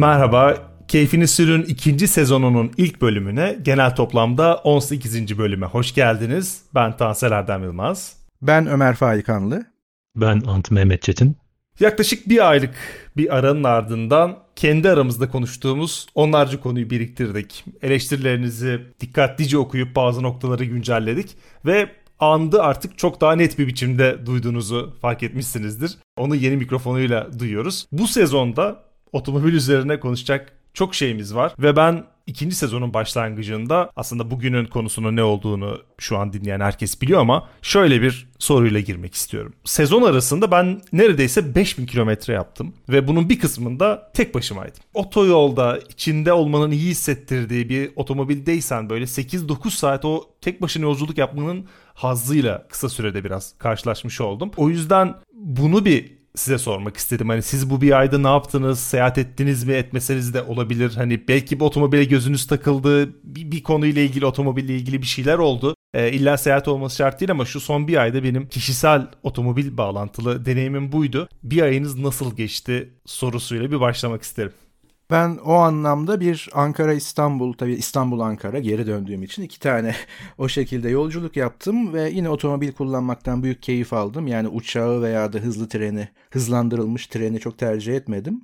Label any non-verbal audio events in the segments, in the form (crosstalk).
Merhaba, Keyfini Sürün ikinci sezonunun ilk bölümüne genel toplamda 18. bölüme hoş geldiniz. Ben Tansel Erdem Yılmaz. Ben Ömer Faikanlı. Ben Ant Mehmet Çetin. Yaklaşık bir aylık bir aranın ardından kendi aramızda konuştuğumuz onlarca konuyu biriktirdik. Eleştirilerinizi dikkatlice okuyup bazı noktaları güncelledik ve andı artık çok daha net bir biçimde duyduğunuzu fark etmişsinizdir. Onu yeni mikrofonuyla duyuyoruz. Bu sezonda otomobil üzerine konuşacak çok şeyimiz var ve ben ikinci sezonun başlangıcında aslında bugünün konusunun ne olduğunu şu an dinleyen herkes biliyor ama şöyle bir soruyla girmek istiyorum. Sezon arasında ben neredeyse 5000 kilometre yaptım ve bunun bir kısmında tek başımaydım. Otoyolda içinde olmanın iyi hissettirdiği bir otomobildeysen böyle 8-9 saat o tek başına yolculuk yapmanın hazzıyla kısa sürede biraz karşılaşmış oldum. O yüzden bunu bir size sormak istedim. Hani siz bu bir ayda ne yaptınız? Seyahat ettiniz mi? Etmeseniz de olabilir. Hani belki bir otomobile gözünüz takıldı. Bir, bir konuyla ilgili otomobille ilgili bir şeyler oldu. E, illa seyahat olması şart değil ama şu son bir ayda benim kişisel otomobil bağlantılı deneyimim buydu. Bir ayınız nasıl geçti sorusuyla bir başlamak isterim. Ben o anlamda bir Ankara-İstanbul, tabii İstanbul-Ankara geri döndüğüm için iki tane (laughs) o şekilde yolculuk yaptım ve yine otomobil kullanmaktan büyük keyif aldım. Yani uçağı veya da hızlı treni, hızlandırılmış treni çok tercih etmedim.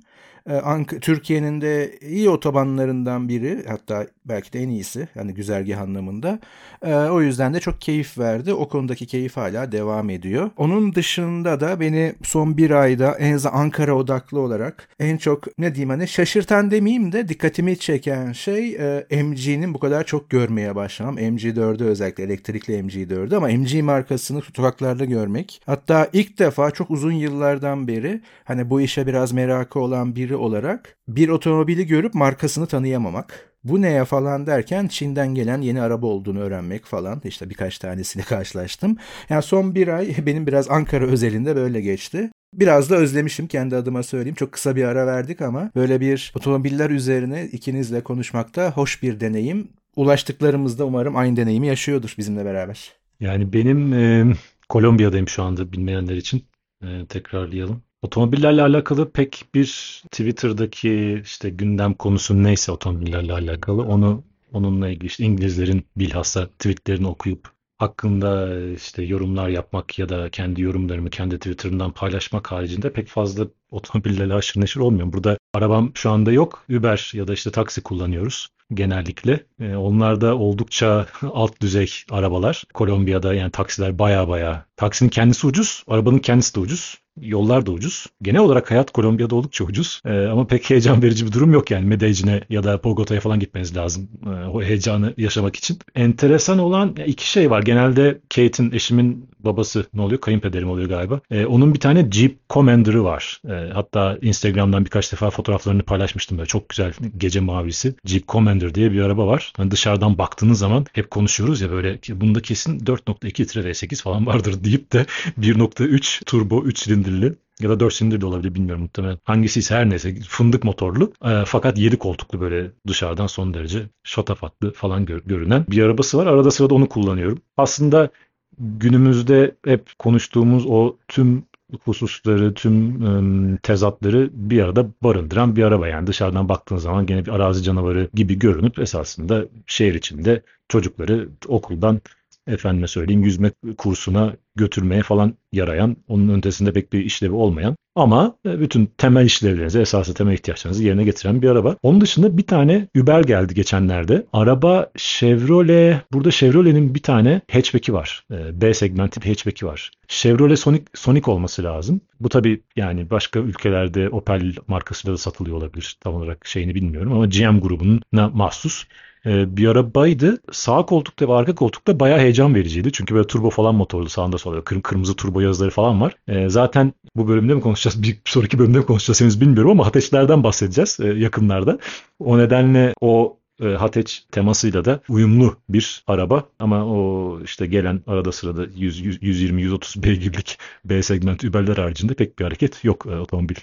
Ee, Türkiye'nin de iyi otobanlarından biri hatta belki de en iyisi yani güzergah anlamında. Ee, o yüzden de çok keyif verdi. O konudaki keyif hala devam ediyor. Onun dışında da beni son bir ayda en azından Ankara odaklı olarak en çok ne diyeyim hani şaşırtan demeyeyim de dikkatimi çeken şey e, MG'nin bu kadar çok görmeye başlamam. MG4'ü özellikle elektrikli MG4'ü ama MG markasını sokaklarda görmek. Hatta ilk defa çok uzun yıllardan beri hani bu işe biraz merakı olan biri olarak bir otomobili görüp markasını tanıyamamak. Bu neye falan derken Çin'den gelen yeni araba olduğunu öğrenmek falan. İşte birkaç tanesiyle (laughs) karşılaştım. Yani son bir ay (laughs) benim biraz Ankara özelinde böyle geçti. Biraz da özlemişim kendi adıma söyleyeyim. Çok kısa bir ara verdik ama böyle bir otomobiller üzerine ikinizle konuşmakta hoş bir deneyim. Ulaştıklarımızda umarım aynı deneyimi yaşıyordur bizimle beraber. Yani benim e, Kolombiya'dayım şu anda bilmeyenler için. E, tekrarlayalım. Otomobillerle alakalı pek bir Twitter'daki işte gündem konusu neyse otomobillerle alakalı onu onunla ilgili işte İngilizlerin bilhassa tweetlerini okuyup hakkında işte yorumlar yapmak ya da kendi yorumlarımı kendi Twitter'ımdan paylaşmak haricinde pek fazla otomobillerle aşırı neşir olmuyor. Burada arabam şu anda yok. Uber ya da işte taksi kullanıyoruz genellikle. E, onlar da oldukça (laughs) alt düzey arabalar. Kolombiya'da yani taksiler baya baya. Taksinin kendisi ucuz, arabanın kendisi de ucuz. Yollar da ucuz. Genel olarak hayat Kolombiya'da oldukça ucuz. Ee, ama pek heyecan verici bir durum yok yani. Medellin'e ya da Bogota'ya falan gitmeniz lazım. Ee, o heyecanı yaşamak için. Enteresan olan iki şey var. Genelde Kate'in eşimin babası ne oluyor? Kayınpederim oluyor galiba. Ee, onun bir tane Jeep Commander'ı var. Ee, hatta Instagram'dan birkaç defa fotoğraflarını paylaşmıştım. Böyle çok güzel gece mavisi. Jeep Commander diye bir araba var. Hani dışarıdan baktığınız zaman hep konuşuyoruz ya böyle bunda kesin 4.2 litre V8 falan vardır (laughs) deyip de 1.3 turbo 3 silindirli ya da 4 silindir de olabilir bilmiyorum muhtemelen. Hangisi ise her neyse fındık motorlu e, fakat 7 koltuklu böyle dışarıdan son derece şatafatlı falan gör, görünen bir arabası var. Arada sırada onu kullanıyorum. Aslında günümüzde hep konuştuğumuz o tüm hususları, tüm tezatları bir arada barındıran bir araba. Yani dışarıdan baktığın zaman gene bir arazi canavarı gibi görünüp esasında şehir içinde çocukları okuldan efendime söyleyeyim yüzme kursuna götürmeye falan yarayan, onun ötesinde pek bir işlevi olmayan ama e, bütün temel işlevlerinizi, esası temel ihtiyaçlarınızı yerine getiren bir araba. Onun dışında bir tane Uber geldi geçenlerde. Araba Chevrolet, burada Chevrolet'in bir tane hatchback'i var. E, B segmenti bir hatchback'i var. Chevrolet Sonic, Sonic olması lazım. Bu tabi yani başka ülkelerde Opel markasıyla da satılıyor olabilir. Tam olarak şeyini bilmiyorum ama GM grubuna mahsus e, bir arabaydı. Sağ koltukta ve arka koltukta bayağı heyecan vericiydi. Çünkü böyle turbo falan motorlu sağında solda kır, kırmızı turbo yazıları falan var. E, zaten bu bölümde mi konuşacağız? (laughs) Bir sonraki bölümde mi konuşacağız henüz bilmiyorum ama ateşlerden bahsedeceğiz e, yakınlarda. O nedenle o e, Hateç temasıyla da uyumlu bir araba ama o işte gelen arada sırada 120-130 beygirlik B segment Uber'ler haricinde pek bir hareket yok e, otomobil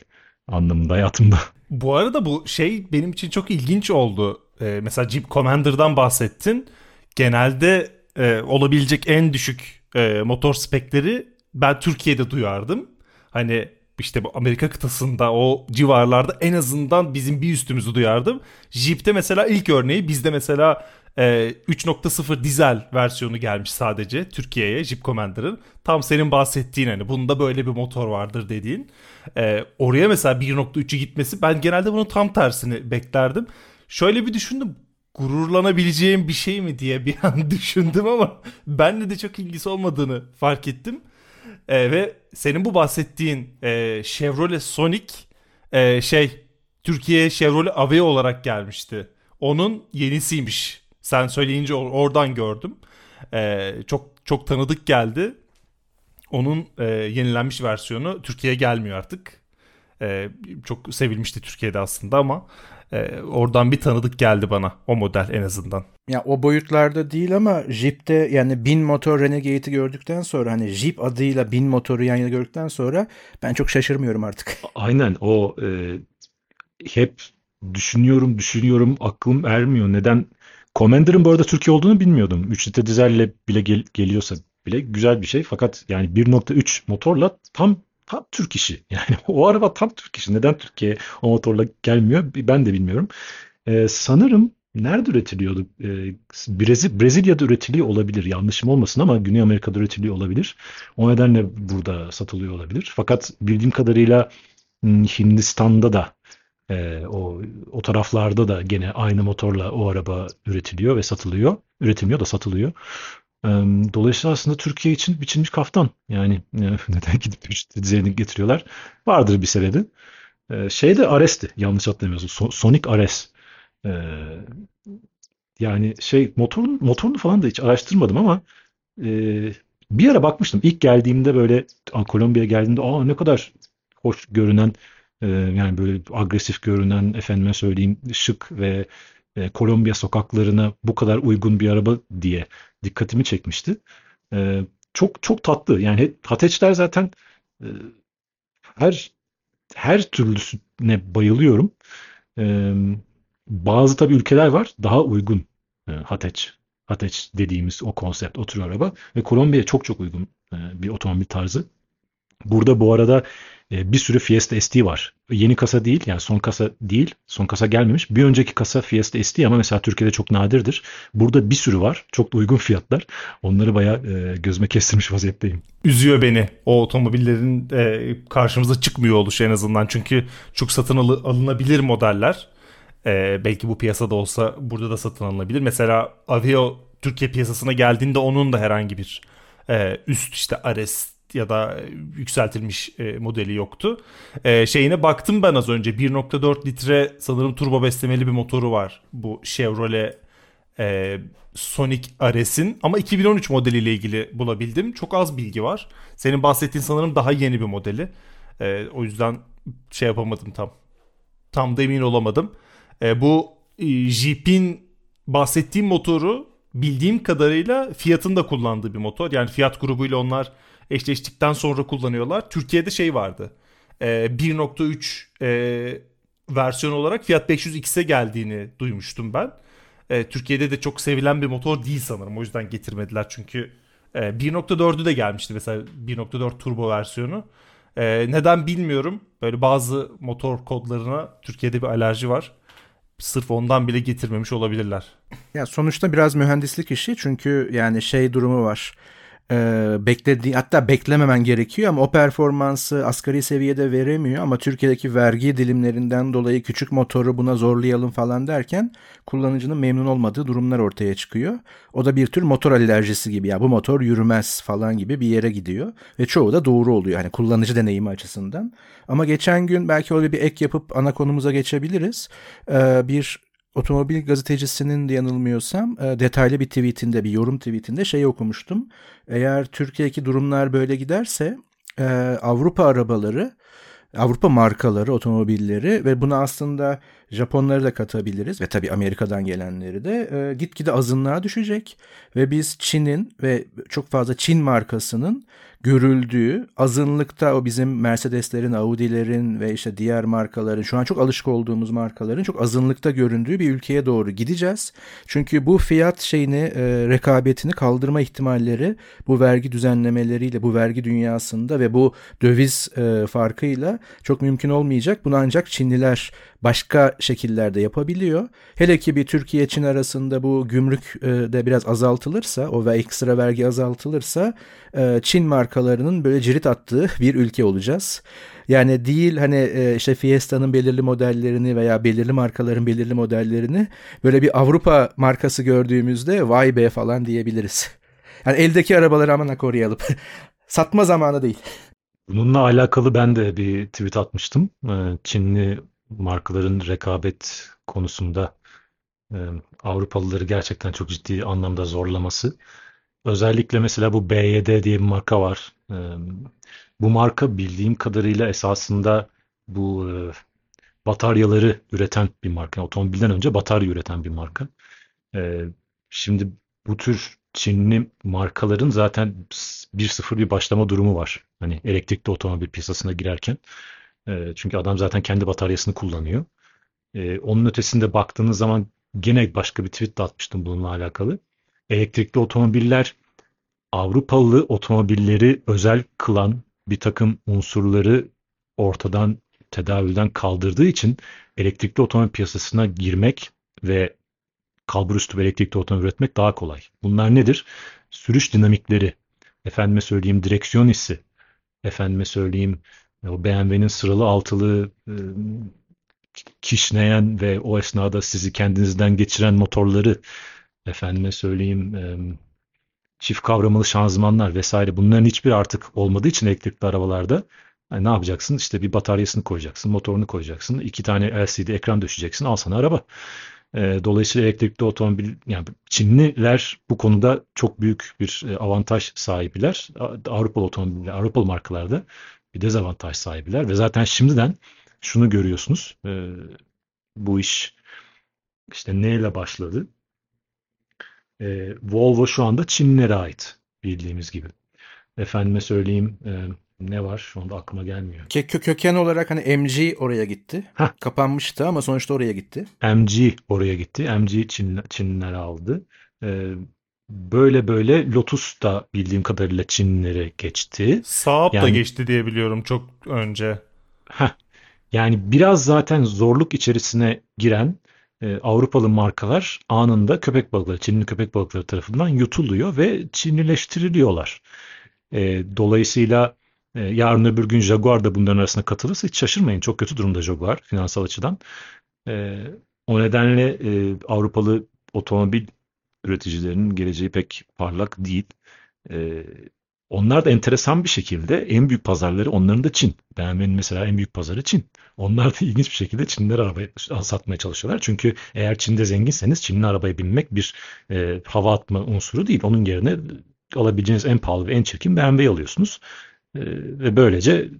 anlamında hayatımda. Bu arada bu şey benim için çok ilginç oldu. Ee, mesela Jeep Commander'dan bahsettin. Genelde e, olabilecek en düşük e, motor spekleri ben Türkiye'de duyardım. Hani işte bu Amerika kıtasında o civarlarda en azından bizim bir üstümüzü duyardım. Jeep'te mesela ilk örneği bizde mesela e, 3.0 dizel versiyonu gelmiş sadece Türkiye'ye Jeep Commander'ın. Tam senin bahsettiğin hani bunda böyle bir motor vardır dediğin. E, oraya mesela 1.3'ü gitmesi ben genelde bunun tam tersini beklerdim. Şöyle bir düşündüm gururlanabileceğim bir şey mi diye bir an (laughs) düşündüm ama benle de çok ilgisi olmadığını fark ettim. E, ve senin bu bahsettiğin e, Chevrolet Sonic e, şey Türkiye'ye Chevrolet Aveo olarak gelmişti. Onun yenisiymiş. Sen söyleyince oradan gördüm. E, çok çok tanıdık geldi. Onun e, yenilenmiş versiyonu Türkiye'ye gelmiyor artık. E, çok sevilmişti Türkiye'de aslında ama e, oradan bir tanıdık geldi bana o model en azından. Ya o boyutlarda değil ama Jeep'te yani bin motor Renegade'i gördükten sonra hani Jeep adıyla bin motoru yan yana gördükten sonra ben çok şaşırmıyorum artık. Aynen o e, hep düşünüyorum düşünüyorum aklım ermiyor. Neden? Commander'ın bu arada Türkiye olduğunu bilmiyordum. 3 litre dizelle bile gel- geliyorsa bile güzel bir şey. Fakat yani 1.3 motorla tam tam Türk işi. (laughs) Yani o araba tam Türk işi. Neden Türkiye o motorla gelmiyor ben de bilmiyorum. Ee, sanırım nerede üretiliyordu? Ee, Brezi, Brezilya'da üretiliyor olabilir. Yanlışım olmasın ama Güney Amerika'da üretiliyor olabilir. O nedenle burada satılıyor olabilir. Fakat bildiğim kadarıyla Hindistan'da da e, o o taraflarda da gene aynı motorla o araba üretiliyor ve satılıyor. Üretilmiyor da satılıyor. Dolayısıyla aslında Türkiye için biçilmiş kaftan. Yani (laughs) neden gidip düzeyini getiriyorlar? Vardır bir sebebi. Şey de Ares'ti yanlış hatırlamıyorsun. Sonic Ares. Yani şey motorun motorunu falan da hiç araştırmadım ama bir ara bakmıştım. İlk geldiğimde böyle Kolombiya'ya geldiğimde aa ne kadar hoş görünen yani böyle agresif görünen efendime söyleyeyim şık ve Kolombiya sokaklarına bu kadar uygun bir araba diye dikkatimi çekmişti. E, çok çok tatlı. Yani Hateçler zaten e, her her türlüsüne bayılıyorum. E, bazı tabii ülkeler var daha uygun e, Hateç. Hateç dediğimiz o konsept, o tür araba. Ve Kolombiya çok çok uygun e, bir otomobil tarzı. Burada bu arada e, bir sürü Fiesta ST var. Yeni kasa değil yani son kasa değil. Son kasa gelmemiş. Bir önceki kasa Fiesta ST ama mesela Türkiye'de çok nadirdir. Burada bir sürü var. Çok da uygun fiyatlar. Onları bayağı e, gözüme kestirmiş vaziyetteyim. Üzüyor beni o otomobillerin e, karşımıza çıkmıyor oluşu en azından. Çünkü çok satın al- alınabilir modeller. E, belki bu piyasada olsa burada da satın alınabilir. Mesela Aveo Türkiye piyasasına geldiğinde onun da herhangi bir e, üst işte Ares ya da yükseltilmiş e, modeli yoktu. E, şeyine baktım ben az önce 1.4 litre sanırım turbo beslemeli bir motoru var. Bu Chevrolet e, Sonic Ares'in ama 2013 modeliyle ilgili bulabildim. Çok az bilgi var. Senin bahsettiğin sanırım daha yeni bir modeli. E, o yüzden şey yapamadım tam. Tam da emin olamadım. E, bu e, Jeep'in bahsettiğim motoru bildiğim kadarıyla Fiat'ın da kullandığı bir motor. Yani Fiat grubuyla onlar eşleştikten sonra kullanıyorlar. Türkiye'de şey vardı. E, 1.3 e, versiyon olarak Fiat 500X'e geldiğini duymuştum ben. E, Türkiye'de de çok sevilen bir motor değil sanırım. O yüzden getirmediler çünkü e, 1.4'ü de gelmişti mesela 1.4 turbo versiyonu. E, neden bilmiyorum. Böyle bazı motor kodlarına Türkiye'de bir alerji var. Sırf ondan bile getirmemiş olabilirler. Ya sonuçta biraz mühendislik işi çünkü yani şey durumu var e, beklediği hatta beklememen gerekiyor ama o performansı asgari seviyede veremiyor ama Türkiye'deki vergi dilimlerinden dolayı küçük motoru buna zorlayalım falan derken kullanıcının memnun olmadığı durumlar ortaya çıkıyor. O da bir tür motor alerjisi gibi ya bu motor yürümez falan gibi bir yere gidiyor ve çoğu da doğru oluyor hani kullanıcı deneyimi açısından. Ama geçen gün belki öyle bir ek yapıp ana konumuza geçebiliriz. Ee, bir otomobil gazetecisinin de yanılmıyorsam e, detaylı bir tweetinde bir yorum tweetinde şey okumuştum. Eğer Türkiye'deki durumlar böyle giderse e, Avrupa arabaları Avrupa markaları, otomobilleri ve buna aslında Japonları da katabiliriz ve tabii Amerika'dan gelenleri de e, gitgide azınlığa düşecek ve biz Çin'in ve çok fazla Çin markasının görüldüğü azınlıkta o bizim Mercedeslerin, Audi'lerin ve işte diğer markaların şu an çok alışık olduğumuz markaların çok azınlıkta göründüğü bir ülkeye doğru gideceğiz. Çünkü bu fiyat şeyini e, rekabetini kaldırma ihtimalleri bu vergi düzenlemeleriyle bu vergi dünyasında ve bu döviz e, farkıyla çok mümkün olmayacak. Bunu ancak Çinliler başka şekillerde yapabiliyor. Hele ki bir Türkiye-Çin arasında bu gümrük e, de biraz azaltılırsa, o ve ekstra vergi azaltılırsa e, Çin markalarının böyle cirit attığı bir ülke olacağız. Yani değil hani e, işte Fiesta'nın belirli modellerini veya belirli markaların belirli modellerini böyle bir Avrupa markası gördüğümüzde vay be falan diyebiliriz. Yani eldeki arabaları aman koruyalım. (laughs) Satma zamanı değil. Bununla alakalı ben de bir tweet atmıştım. Çinli markaların rekabet konusunda e, Avrupalıları gerçekten çok ciddi anlamda zorlaması. Özellikle mesela bu BYD diye bir marka var. E, bu marka bildiğim kadarıyla esasında bu e, bataryaları üreten bir marka. Yani otomobilden önce batarya üreten bir marka. E, şimdi bu tür Çinli markaların zaten 1-0 bir başlama durumu var. Hani elektrikli otomobil piyasasına girerken. E, çünkü adam zaten kendi bataryasını kullanıyor. E, onun ötesinde baktığınız zaman gene başka bir tweet de atmıştım bununla alakalı. Elektrikli otomobiller Avrupalı otomobilleri özel kılan bir takım unsurları ortadan tedavülden kaldırdığı için elektrikli otomobil piyasasına girmek ve kalburüstü elektrikli otomobil üretmek daha kolay. Bunlar nedir? Sürüş dinamikleri, efendime söyleyeyim direksiyon hissi, efendime söyleyeyim o BMW'nin sıralı altılı e, kişneyen ve o esnada sizi kendinizden geçiren motorları efendime söyleyeyim e, çift kavramalı şanzımanlar vesaire bunların hiçbir artık olmadığı için elektrikli arabalarda yani ne yapacaksın? İşte bir bataryasını koyacaksın, motorunu koyacaksın, iki tane LCD ekran döşeceksin, al sana araba. E, dolayısıyla elektrikli otomobil, yani Çinliler bu konuda çok büyük bir avantaj sahibiler. Avrupalı otomobil, Avrupalı markalarda bir dezavantaj sahibiler ve zaten şimdiden şunu görüyorsunuz. E, bu iş işte neyle başladı? E, Volvo şu anda Çinlilere ait bildiğimiz gibi. Efendime söyleyeyim e, ne var şu anda aklıma gelmiyor. Kö köken olarak hani MG oraya gitti. Heh. Kapanmıştı ama sonuçta oraya gitti. MG oraya gitti. MG Çin, Çinliler aldı. Ee, böyle böyle Lotus da bildiğim kadarıyla Çinlere geçti. Saab yani, da geçti diye biliyorum çok önce. Heh, yani biraz zaten zorluk içerisine giren e, Avrupalı markalar anında köpek balıkları, Çinli köpek balıkları tarafından yutuluyor ve Çinlileştiriliyorlar. E, dolayısıyla e, yarın öbür gün Jaguar da bunların arasına katılırsa hiç şaşırmayın. Çok kötü durumda Jaguar finansal açıdan. E, o nedenle e, Avrupalı otomobil üreticilerinin geleceği pek parlak değil. E, onlar da enteresan bir şekilde en büyük pazarları onların da Çin. BMW'nin mesela en büyük pazarı Çin. Onlar da (laughs) ilginç bir şekilde Çinlilere arabayı satmaya çalışıyorlar. Çünkü eğer Çin'de zenginseniz Çinli arabaya binmek bir e, hava atma unsuru değil. Onun yerine alabileceğiniz en pahalı ve en çirkin BMW'yi alıyorsunuz. E, ve böylece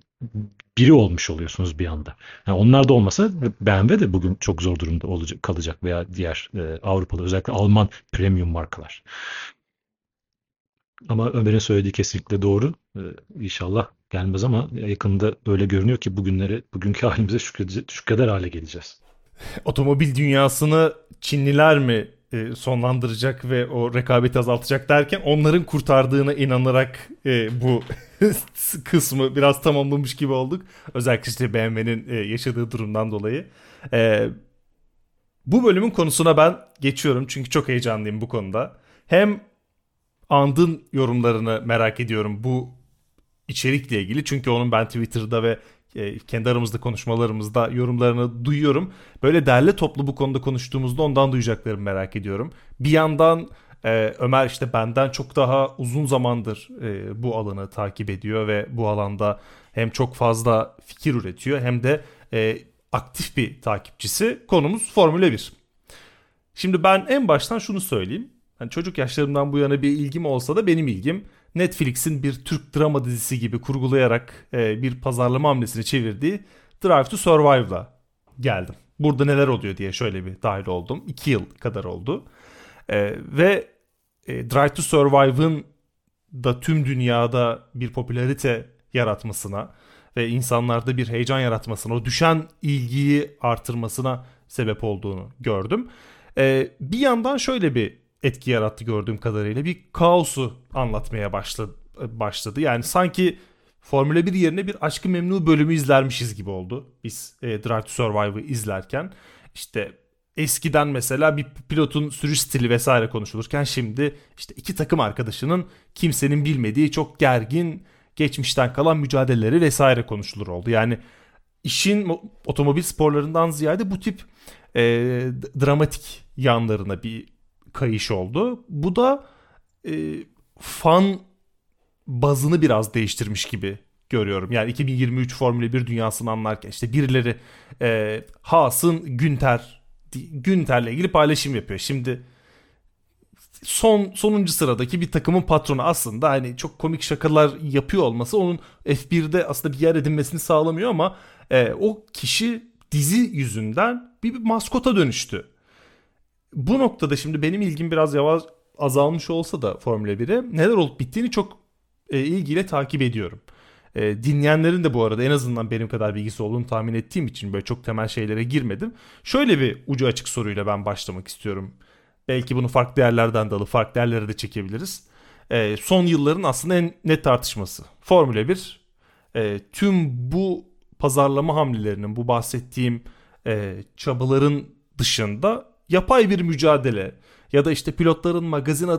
biri olmuş oluyorsunuz bir anda. Yani onlar da olmasa BMW de bugün çok zor durumda olacak kalacak veya diğer e, Avrupalı özellikle Alman premium markalar. Ama Ömer'in söylediği kesinlikle doğru. Ee, inşallah gelmez ama yakında öyle görünüyor ki bugünleri, bugünkü halimize şükreder, şükreder hale geleceğiz. Otomobil dünyasını Çinliler mi e, sonlandıracak ve o rekabeti azaltacak derken onların kurtardığına inanarak e, bu (laughs) kısmı biraz tamamlamış gibi olduk. Özellikle işte BMW'nin e, yaşadığı durumdan dolayı. E, bu bölümün konusuna ben geçiyorum çünkü çok heyecanlıyım bu konuda. Hem And'ın yorumlarını merak ediyorum bu içerikle ilgili. Çünkü onun ben Twitter'da ve kendi aramızda konuşmalarımızda yorumlarını duyuyorum. Böyle derli toplu bu konuda konuştuğumuzda ondan duyacaklarımı merak ediyorum. Bir yandan e, Ömer işte benden çok daha uzun zamandır e, bu alanı takip ediyor ve bu alanda hem çok fazla fikir üretiyor hem de aktif bir takipçisi. Konumuz Formula 1. Şimdi ben en baştan şunu söyleyeyim. Yani çocuk yaşlarımdan bu yana bir ilgim olsa da benim ilgim Netflix'in bir Türk drama dizisi gibi kurgulayarak e, bir pazarlama hamlesini çevirdiği Drive to Survive'la geldim. Burada neler oluyor diye şöyle bir dahil oldum. 2 yıl kadar oldu. E, ve e, Drive to Survive'ın da tüm dünyada bir popülarite yaratmasına ve insanlarda bir heyecan yaratmasına, o düşen ilgiyi artırmasına sebep olduğunu gördüm. Ee, bir yandan şöyle bir etki yarattı gördüğüm kadarıyla. Bir kaosu anlatmaya başladı. başladı. Yani sanki Formula 1 yerine bir Aşkı Memnu bölümü izlermişiz gibi oldu. Biz e, Drive to Survive'ı izlerken. işte eskiden mesela bir pilotun sürüş stili vesaire konuşulurken şimdi işte iki takım arkadaşının kimsenin bilmediği çok gergin geçmişten kalan mücadeleleri vesaire konuşulur oldu. Yani işin otomobil sporlarından ziyade bu tip e, dramatik yanlarına bir kayış oldu. Bu da e, fan bazını biraz değiştirmiş gibi görüyorum. Yani 2023 Formula 1 dünyasını anlarken işte birileri e, Haas'ın Günter Günter'le ilgili paylaşım yapıyor. Şimdi son sonuncu sıradaki bir takımın patronu aslında hani çok komik şakalar yapıyor olması onun F1'de aslında bir yer edinmesini sağlamıyor ama e, o kişi dizi yüzünden bir, bir maskota dönüştü. Bu noktada şimdi benim ilgim biraz yavaş azalmış olsa da Formula 1'e neler olup bittiğini çok e, ilgiyle takip ediyorum. E, dinleyenlerin de bu arada en azından benim kadar bilgisi olduğunu tahmin ettiğim için böyle çok temel şeylere girmedim. Şöyle bir ucu açık soruyla ben başlamak istiyorum. Belki bunu farklı yerlerden de alıp farklı yerlere de çekebiliriz. E, son yılların aslında en net tartışması. Formula 1 e, tüm bu pazarlama hamlelerinin, bu bahsettiğim e, çabaların dışında yapay bir mücadele ya da işte pilotların magazin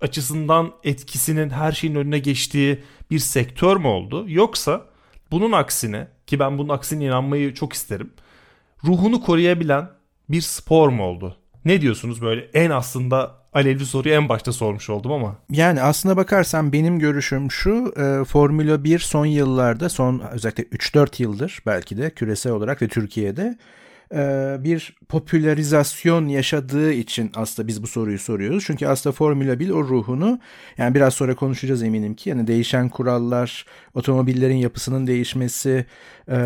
açısından etkisinin her şeyin önüne geçtiği bir sektör mü oldu? Yoksa bunun aksine ki ben bunun aksine inanmayı çok isterim. Ruhunu koruyabilen bir spor mu oldu? Ne diyorsunuz böyle en aslında alevli soruyu en başta sormuş oldum ama. Yani aslına bakarsan benim görüşüm şu e, Formula 1 son yıllarda son özellikle 3-4 yıldır belki de küresel olarak ve Türkiye'de e, bir popülerizasyon yaşadığı için aslında biz bu soruyu soruyoruz. Çünkü aslında Formula 1 o ruhunu yani biraz sonra konuşacağız eminim ki yani değişen kurallar, otomobillerin yapısının değişmesi, e,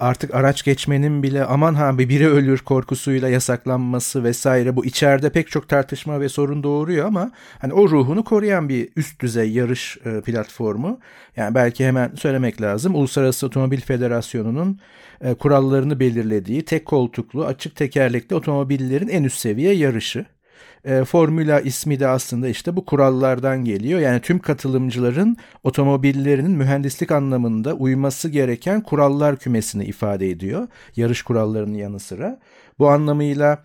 artık araç geçmenin bile aman ha bir biri ölür korkusuyla yasaklanması vesaire bu içeride pek çok tartışma ve sorun doğuruyor ama hani o ruhunu koruyan bir üst düzey yarış e, platformu. Yani belki hemen söylemek lazım. Uluslararası Otomobil Federasyonu'nun kurallarını belirlediği tek koltuklu açık teker tekerlekli otomobillerin en üst seviye yarışı. E, Formula ismi de aslında işte bu kurallardan geliyor. Yani tüm katılımcıların otomobillerinin mühendislik anlamında uyması gereken kurallar kümesini ifade ediyor. Yarış kurallarının yanı sıra. Bu anlamıyla e,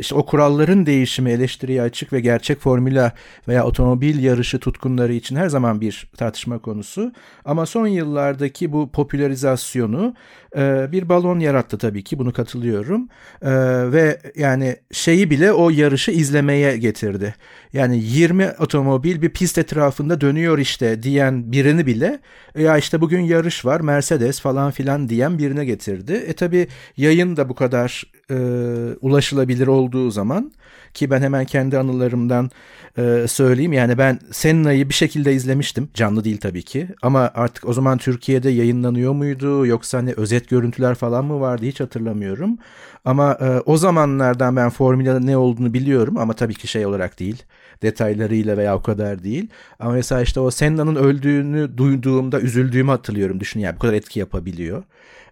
işte o kuralların değişimi eleştiriye açık ve gerçek formüla veya otomobil yarışı tutkunları için her zaman bir tartışma konusu. Ama son yıllardaki bu popülerizasyonu e, bir balon yarattı tabii ki bunu katılıyorum. E, ve yani şeyi bile o yarışı izlemeye getirdi. Yani 20 otomobil bir pist etrafında dönüyor işte diyen birini bile ya işte bugün yarış var Mercedes falan filan diyen birine getirdi. E tabii yayın da bu kadar e, ulaşılabilir olduğu zaman ki ben hemen kendi anılarımdan e, söyleyeyim. Yani ben Senna'yı bir şekilde izlemiştim. Canlı değil tabii ki. Ama artık o zaman Türkiye'de yayınlanıyor muydu? Yoksa hani özet görüntüler falan mı vardı? Hiç hatırlamıyorum. Ama e, o zamanlardan ben Formula'da ne olduğunu biliyorum. Ama tabii ki şey olarak değil. Detaylarıyla veya o kadar değil. Ama mesela işte o Senna'nın öldüğünü duyduğumda üzüldüğümü hatırlıyorum. Düşün yani bu kadar etki yapabiliyor.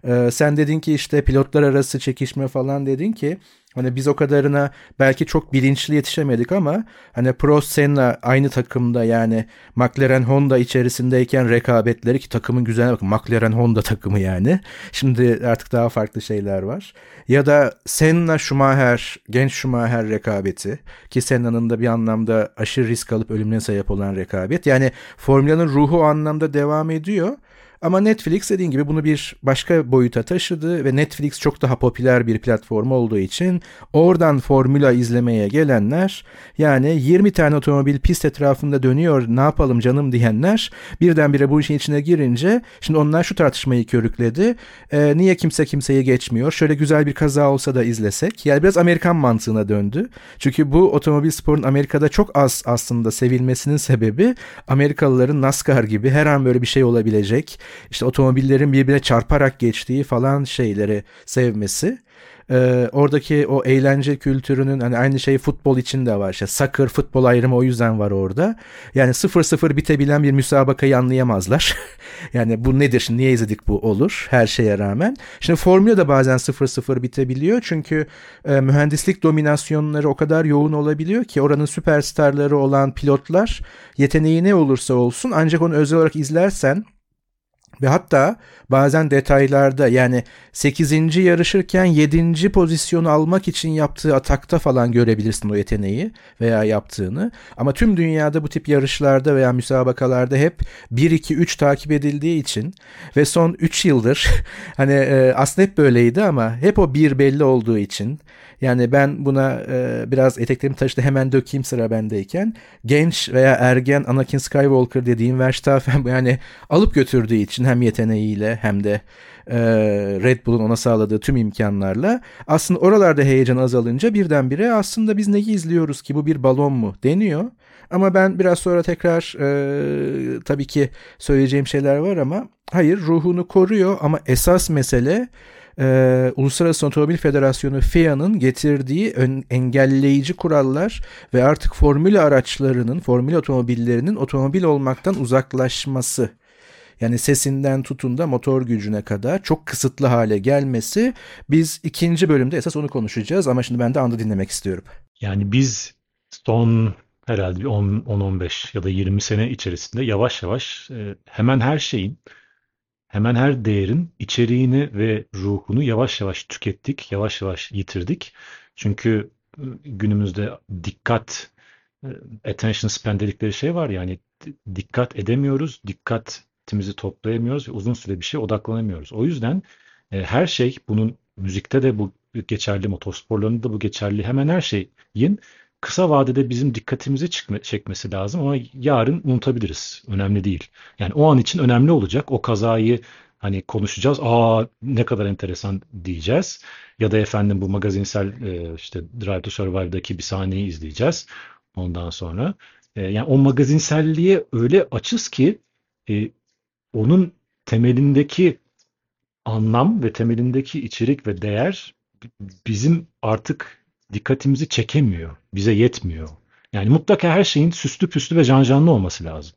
Ee, sen dedin ki işte pilotlar arası çekişme falan dedin ki Hani biz o kadarına belki çok bilinçli yetişemedik ama hani Prost Senna aynı takımda yani McLaren Honda içerisindeyken rekabetleri ki takımın güzel bakın McLaren Honda takımı yani. Şimdi artık daha farklı şeyler var. Ya da Senna Schumacher, genç Schumacher rekabeti ki Senna'nın da bir anlamda aşırı risk alıp ölümüne sebep olan rekabet. Yani Formula'nın ruhu o anlamda devam ediyor. Ama Netflix dediğin gibi bunu bir başka boyuta taşıdı ve Netflix çok daha popüler bir platform olduğu için oradan formüla izlemeye gelenler yani 20 tane otomobil pist etrafında dönüyor ne yapalım canım diyenler birdenbire bu işin içine girince şimdi onlar şu tartışmayı körükledi. E, niye kimse kimseyi geçmiyor? Şöyle güzel bir kaza olsa da izlesek. Yani biraz Amerikan mantığına döndü. Çünkü bu otomobil sporun Amerika'da çok az aslında sevilmesinin sebebi Amerikalıların NASCAR gibi her an böyle bir şey olabilecek işte otomobillerin birbirine çarparak geçtiği falan şeyleri sevmesi. Ee, oradaki o eğlence kültürünün hani aynı şey futbol için de var. İşte soccer, futbol ayrımı o yüzden var orada. Yani 0-0 bitebilen bir müsabakayı anlayamazlar. (laughs) yani bu nedir şimdi niye izledik bu olur her şeye rağmen. Şimdi Formula da bazen 0-0 bitebiliyor. Çünkü e, mühendislik dominasyonları o kadar yoğun olabiliyor ki oranın süperstarları olan pilotlar yeteneği ne olursa olsun ancak onu özel olarak izlersen ve hatta bazen detaylarda yani 8. yarışırken 7. pozisyonu almak için yaptığı atakta falan görebilirsin o yeteneği veya yaptığını. Ama tüm dünyada bu tip yarışlarda veya müsabakalarda hep 1-2-3 takip edildiği için ve son 3 yıldır (laughs) hani e, aslında hep böyleydi ama hep o bir belli olduğu için yani ben buna e, biraz eteklerimi taşıdı hemen dökeyim sıra bendeyken genç veya ergen Anakin Skywalker dediğim Verstappen yani alıp götürdüğü için hem yeteneğiyle hem de e, Red Bull'un ona sağladığı tüm imkanlarla aslında oralarda heyecan azalınca birdenbire aslında biz neyi izliyoruz ki bu bir balon mu deniyor. Ama ben biraz sonra tekrar e, tabii ki söyleyeceğim şeyler var ama hayır ruhunu koruyor ama esas mesele e, Uluslararası Otomobil Federasyonu FIA'nın getirdiği ön, engelleyici kurallar ve artık formül araçlarının, formül otomobillerinin otomobil olmaktan uzaklaşması. Yani sesinden tutun da motor gücüne kadar çok kısıtlı hale gelmesi. Biz ikinci bölümde esas onu konuşacağız ama şimdi ben de anda dinlemek istiyorum. Yani biz son herhalde 10-15 ya da 20 sene içerisinde yavaş yavaş e, hemen her şeyin hemen her değerin içeriğini ve ruhunu yavaş yavaş tükettik, yavaş yavaş yitirdik. Çünkü e, günümüzde dikkat, e, attention span dedikleri şey var yani dikkat edemiyoruz, dikkatimizi toplayamıyoruz ve uzun süre bir şey odaklanamıyoruz. O yüzden e, her şey bunun müzikte de bu geçerli, motorsporlarında da bu geçerli. Hemen her şeyin kısa vadede bizim dikkatimizi çıkma, çekmesi lazım ama yarın unutabiliriz. Önemli değil. Yani o an için önemli olacak. O kazayı hani konuşacağız. Aa ne kadar enteresan diyeceğiz. Ya da efendim bu magazinsel e, işte Drive to Survive'daki bir sahneyi izleyeceğiz. Ondan sonra. E, yani o magazinselliğe öyle açız ki e, onun temelindeki anlam ve temelindeki içerik ve değer bizim artık dikkatimizi çekemiyor. Bize yetmiyor. Yani mutlaka her şeyin süslü püslü ve cancanlı olması lazım.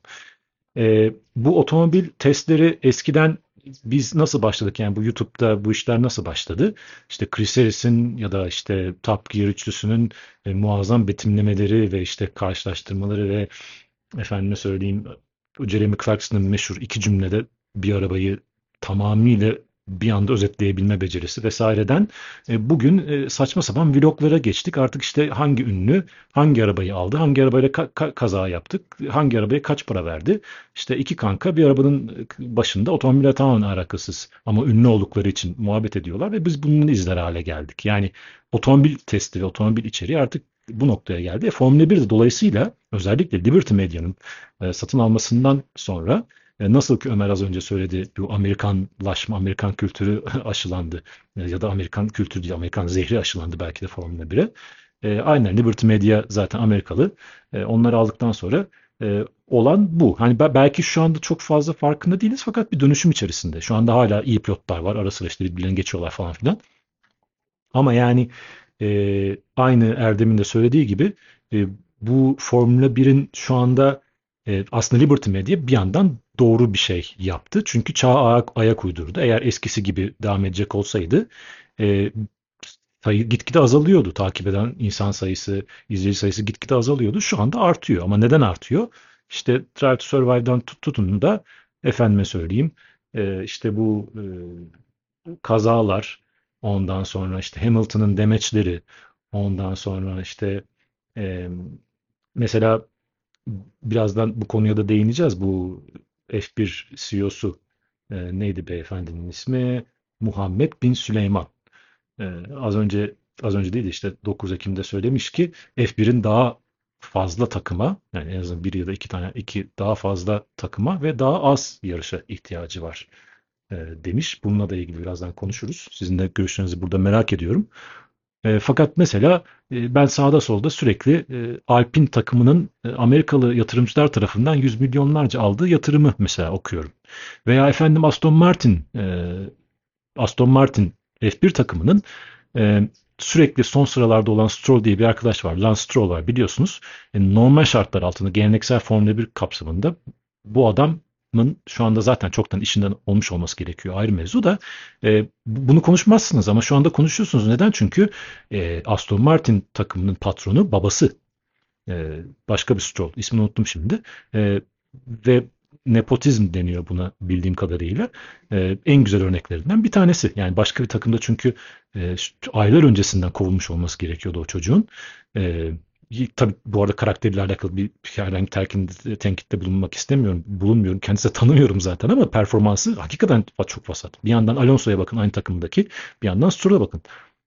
Ee, bu otomobil testleri eskiden biz nasıl başladık? Yani bu YouTube'da bu işler nasıl başladı? İşte Chris Harris'in ya da işte Top Gear üçlüsünün e, muazzam betimlemeleri ve işte karşılaştırmaları ve efendime söyleyeyim Jeremy Clarkson'ın meşhur iki cümlede bir arabayı tamamıyla bir anda özetleyebilme becerisi vesaireden e, bugün e, saçma sapan vloglara geçtik. Artık işte hangi ünlü hangi arabayı aldı, hangi arabayla ka- ka- kaza yaptık, hangi arabaya kaç para verdi. İşte iki kanka bir arabanın başında otomobille tamamen alakasız ama ünlü oldukları için muhabbet ediyorlar ve biz bunun izler hale geldik. Yani otomobil testi ve otomobil içeriği artık bu noktaya geldi. E, Formula 1 de dolayısıyla özellikle Liberty Media'nın e, satın almasından sonra e, nasıl ki Ömer az önce söyledi bu Amerikanlaşma, Amerikan kültürü (laughs) aşılandı. E, ya da Amerikan kültürü değil, Amerikan zehri aşılandı belki de Formula 1'e. E, aynen Liberty Media zaten Amerikalı. E, onları aldıktan sonra e, olan bu. Hani belki şu anda çok fazla farkında değiliz fakat bir dönüşüm içerisinde. Şu anda hala iyi pilotlar var. Ara sıra işte birbirlerini geçiyorlar falan filan. Ama yani e, aynı Erdem'in de söylediği gibi e, bu Formula 1'in şu anda e, aslında Liberty Media bir yandan doğru bir şey yaptı. Çünkü çağa ayak, ayak uydurdu. Eğer eskisi gibi devam edecek olsaydı e, sayı gitgide azalıyordu. Takip eden insan sayısı, izleyici sayısı gitgide azalıyordu. Şu anda artıyor. Ama neden artıyor? İşte Drive to Survive'dan tut, tutun da efendime söyleyeyim e, işte bu e, kazalar ondan sonra işte Hamilton'ın demeçleri ondan sonra işte e, mesela birazdan bu konuya da değineceğiz. Bu F1 CEO'su e, neydi beyefendinin ismi? Muhammed bin Süleyman. E, az önce az önce değil işte 9 Ekim'de söylemiş ki F1'in daha fazla takıma yani en azından bir ya da iki tane iki daha fazla takıma ve daha az yarışa ihtiyacı var e, demiş. Bununla da ilgili birazdan konuşuruz. Sizin de görüşlerinizi burada merak ediyorum. E, fakat mesela e, ben sağda solda sürekli e, Alpin takımının e, Amerikalı yatırımcılar tarafından yüz milyonlarca aldığı yatırımı mesela okuyorum. Veya efendim Aston Martin e, Aston Martin F1 takımının e, sürekli son sıralarda olan Stroll diye bir arkadaş var. Lance Stroll var biliyorsunuz. E, normal şartlar altında geleneksel Formula 1 kapsamında bu adamın şu anda zaten çoktan işinden olmuş olması gerekiyor ayrı mevzu da e, bunu konuşmazsınız ama şu anda konuşuyorsunuz. Neden? Çünkü e, Aston Martin takımının patronu babası. E, başka bir Stroll. ismini unuttum şimdi. E, ve nepotizm deniyor buna bildiğim kadarıyla. E, en güzel örneklerinden bir tanesi. Yani başka bir takımda çünkü e, aylar öncesinden kovulmuş olması gerekiyordu o çocuğun. E, tabii bu arada karakteriyle alakalı bir herhangi terkinde, tenkitte bulunmak istemiyorum. Bulunmuyorum. Kendisi tanımıyorum zaten ama performansı hakikaten çok vasat. Bir yandan Alonso'ya bakın aynı takımdaki. Bir yandan Stroll'a bakın.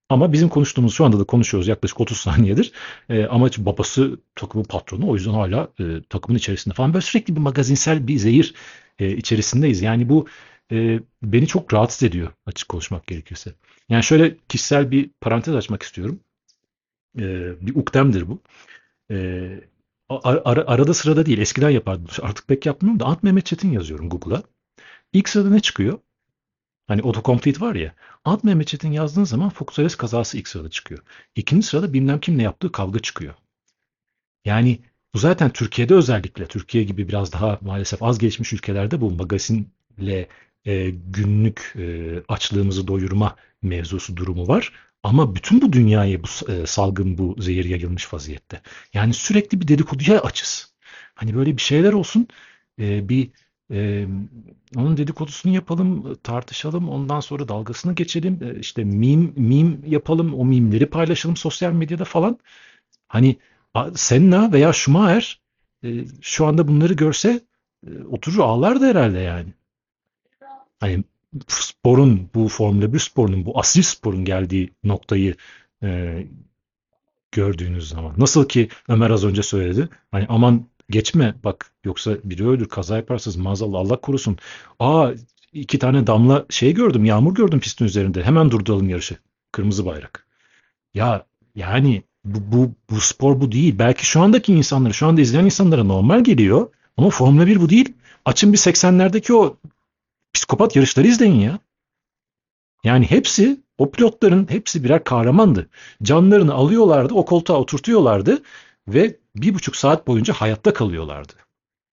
Ama bizim konuştuğumuz şu anda da konuşuyoruz yaklaşık 30 (laughs) saniyedir. E, ama babası takımın patronu o yüzden hala e, takımın içerisinde falan böyle sürekli bir magazinsel bir zehir e, içerisindeyiz. Yani bu e, beni çok rahatsız ediyor açık konuşmak gerekirse. Yani şöyle kişisel bir parantez açmak istiyorum. E, bir ukdemdir bu. E, ar, ar, arada sırada değil eskiden yapardım. Artık pek yapmıyorum da Ant Mehmet Çetin yazıyorum Google'a. İlk sırada ne çıkıyor? Hani autocomplete var ya. Ad Mehmet Çetin yazdığın zaman Fox kazası ilk sırada çıkıyor. İkinci sırada bilmem kimle yaptığı kavga çıkıyor. Yani bu zaten Türkiye'de özellikle Türkiye gibi biraz daha maalesef az gelişmiş ülkelerde bu magazinle e, günlük e, açlığımızı doyurma mevzusu durumu var. Ama bütün bu dünyaya bu e, salgın, bu zehir yayılmış vaziyette. Yani sürekli bir dedikoduya açız. Hani böyle bir şeyler olsun, e, bir e, onun dedikodusunu yapalım, tartışalım, ondan sonra dalgasını geçelim. İşte meme, meme yapalım, o mimleri paylaşalım sosyal medyada falan. Hani Senna veya Schumacher şu anda bunları görse oturur ağlardı herhalde yani. Hani sporun, bu Formula 1 sporunun, bu asil sporun geldiği noktayı e, gördüğünüz zaman. Nasıl ki Ömer az önce söyledi. Hani aman Geçme bak yoksa biri ölür kaza yaparsınız maazallah Allah korusun. Aa iki tane damla şey gördüm yağmur gördüm pistin üzerinde hemen durduralım yarışı. Kırmızı bayrak. Ya yani bu, bu, bu spor bu değil. Belki şu andaki insanlara şu anda izleyen insanlara normal geliyor ama Formula 1 bu değil. Açın bir 80'lerdeki o psikopat yarışları izleyin ya. Yani hepsi o pilotların hepsi birer kahramandı. Canlarını alıyorlardı, o koltuğa oturtuyorlardı ve bir buçuk saat boyunca hayatta kalıyorlardı.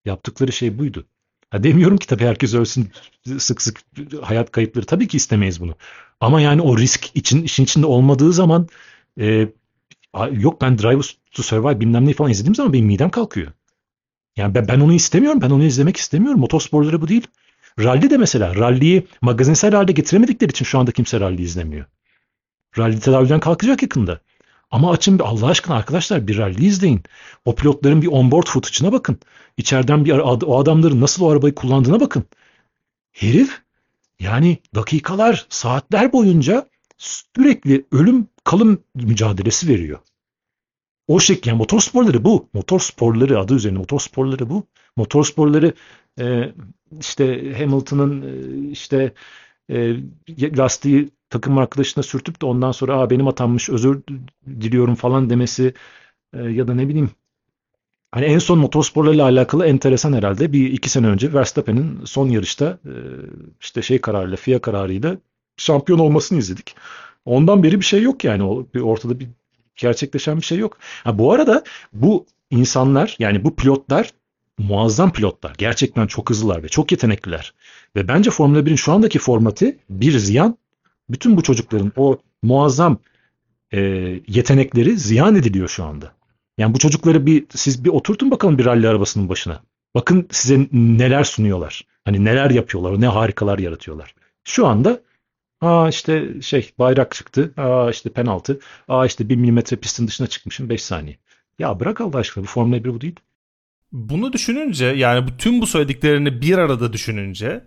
Yaptıkları şey buydu. Ha demiyorum ki tabii herkes ölsün sık sık hayat kayıpları. Tabii ki istemeyiz bunu. Ama yani o risk için işin içinde olmadığı zaman e, yok ben Drive to Survive bilmem ne falan izlediğim zaman benim midem kalkıyor. Yani ben, ben onu istemiyorum. Ben onu izlemek istemiyorum. Motosporları bu değil. Rally de mesela. Rally'yi magazinsel halde getiremedikleri için şu anda kimse rally izlemiyor. Rally tedaviden kalkacak yakında. Ama açın bir Allah aşkına arkadaşlar bir rally izleyin. O pilotların bir onboard footage'ına bakın. İçeriden bir o adamların nasıl o arabayı kullandığına bakın. Herif yani dakikalar, saatler boyunca sürekli ölüm kalım mücadelesi veriyor. O şekilde yani motor sporları bu. Motor sporları adı üzerine motor sporları bu. Motor sporları e, işte Hamilton'ın e, işte e, lastiği takım arkadaşına sürtüp de ondan sonra Aa, benim hatammış özür diliyorum falan demesi e, ya da ne bileyim hani en son motorsporlarla alakalı enteresan herhalde bir iki sene önce Verstappen'in son yarışta e, işte şey kararıyla FIA kararıyla şampiyon olmasını izledik. Ondan beri bir şey yok yani ortada bir gerçekleşen bir şey yok. Ha, bu arada bu insanlar yani bu pilotlar muazzam pilotlar. Gerçekten çok hızlılar ve çok yetenekliler. Ve bence Formula 1'in şu andaki formatı bir ziyan bütün bu çocukların o muazzam e, yetenekleri ziyan ediliyor şu anda. Yani bu çocukları bir siz bir oturtun bakalım bir rally arabasının başına. Bakın size neler sunuyorlar. Hani neler yapıyorlar, ne harikalar yaratıyorlar. Şu anda aa işte şey bayrak çıktı, aa işte penaltı, aa işte bir milimetre pistin dışına çıkmışım 5 saniye. Ya bırak Allah aşkına bu Formula 1 bu değil. Bunu düşününce yani tüm bu söylediklerini bir arada düşününce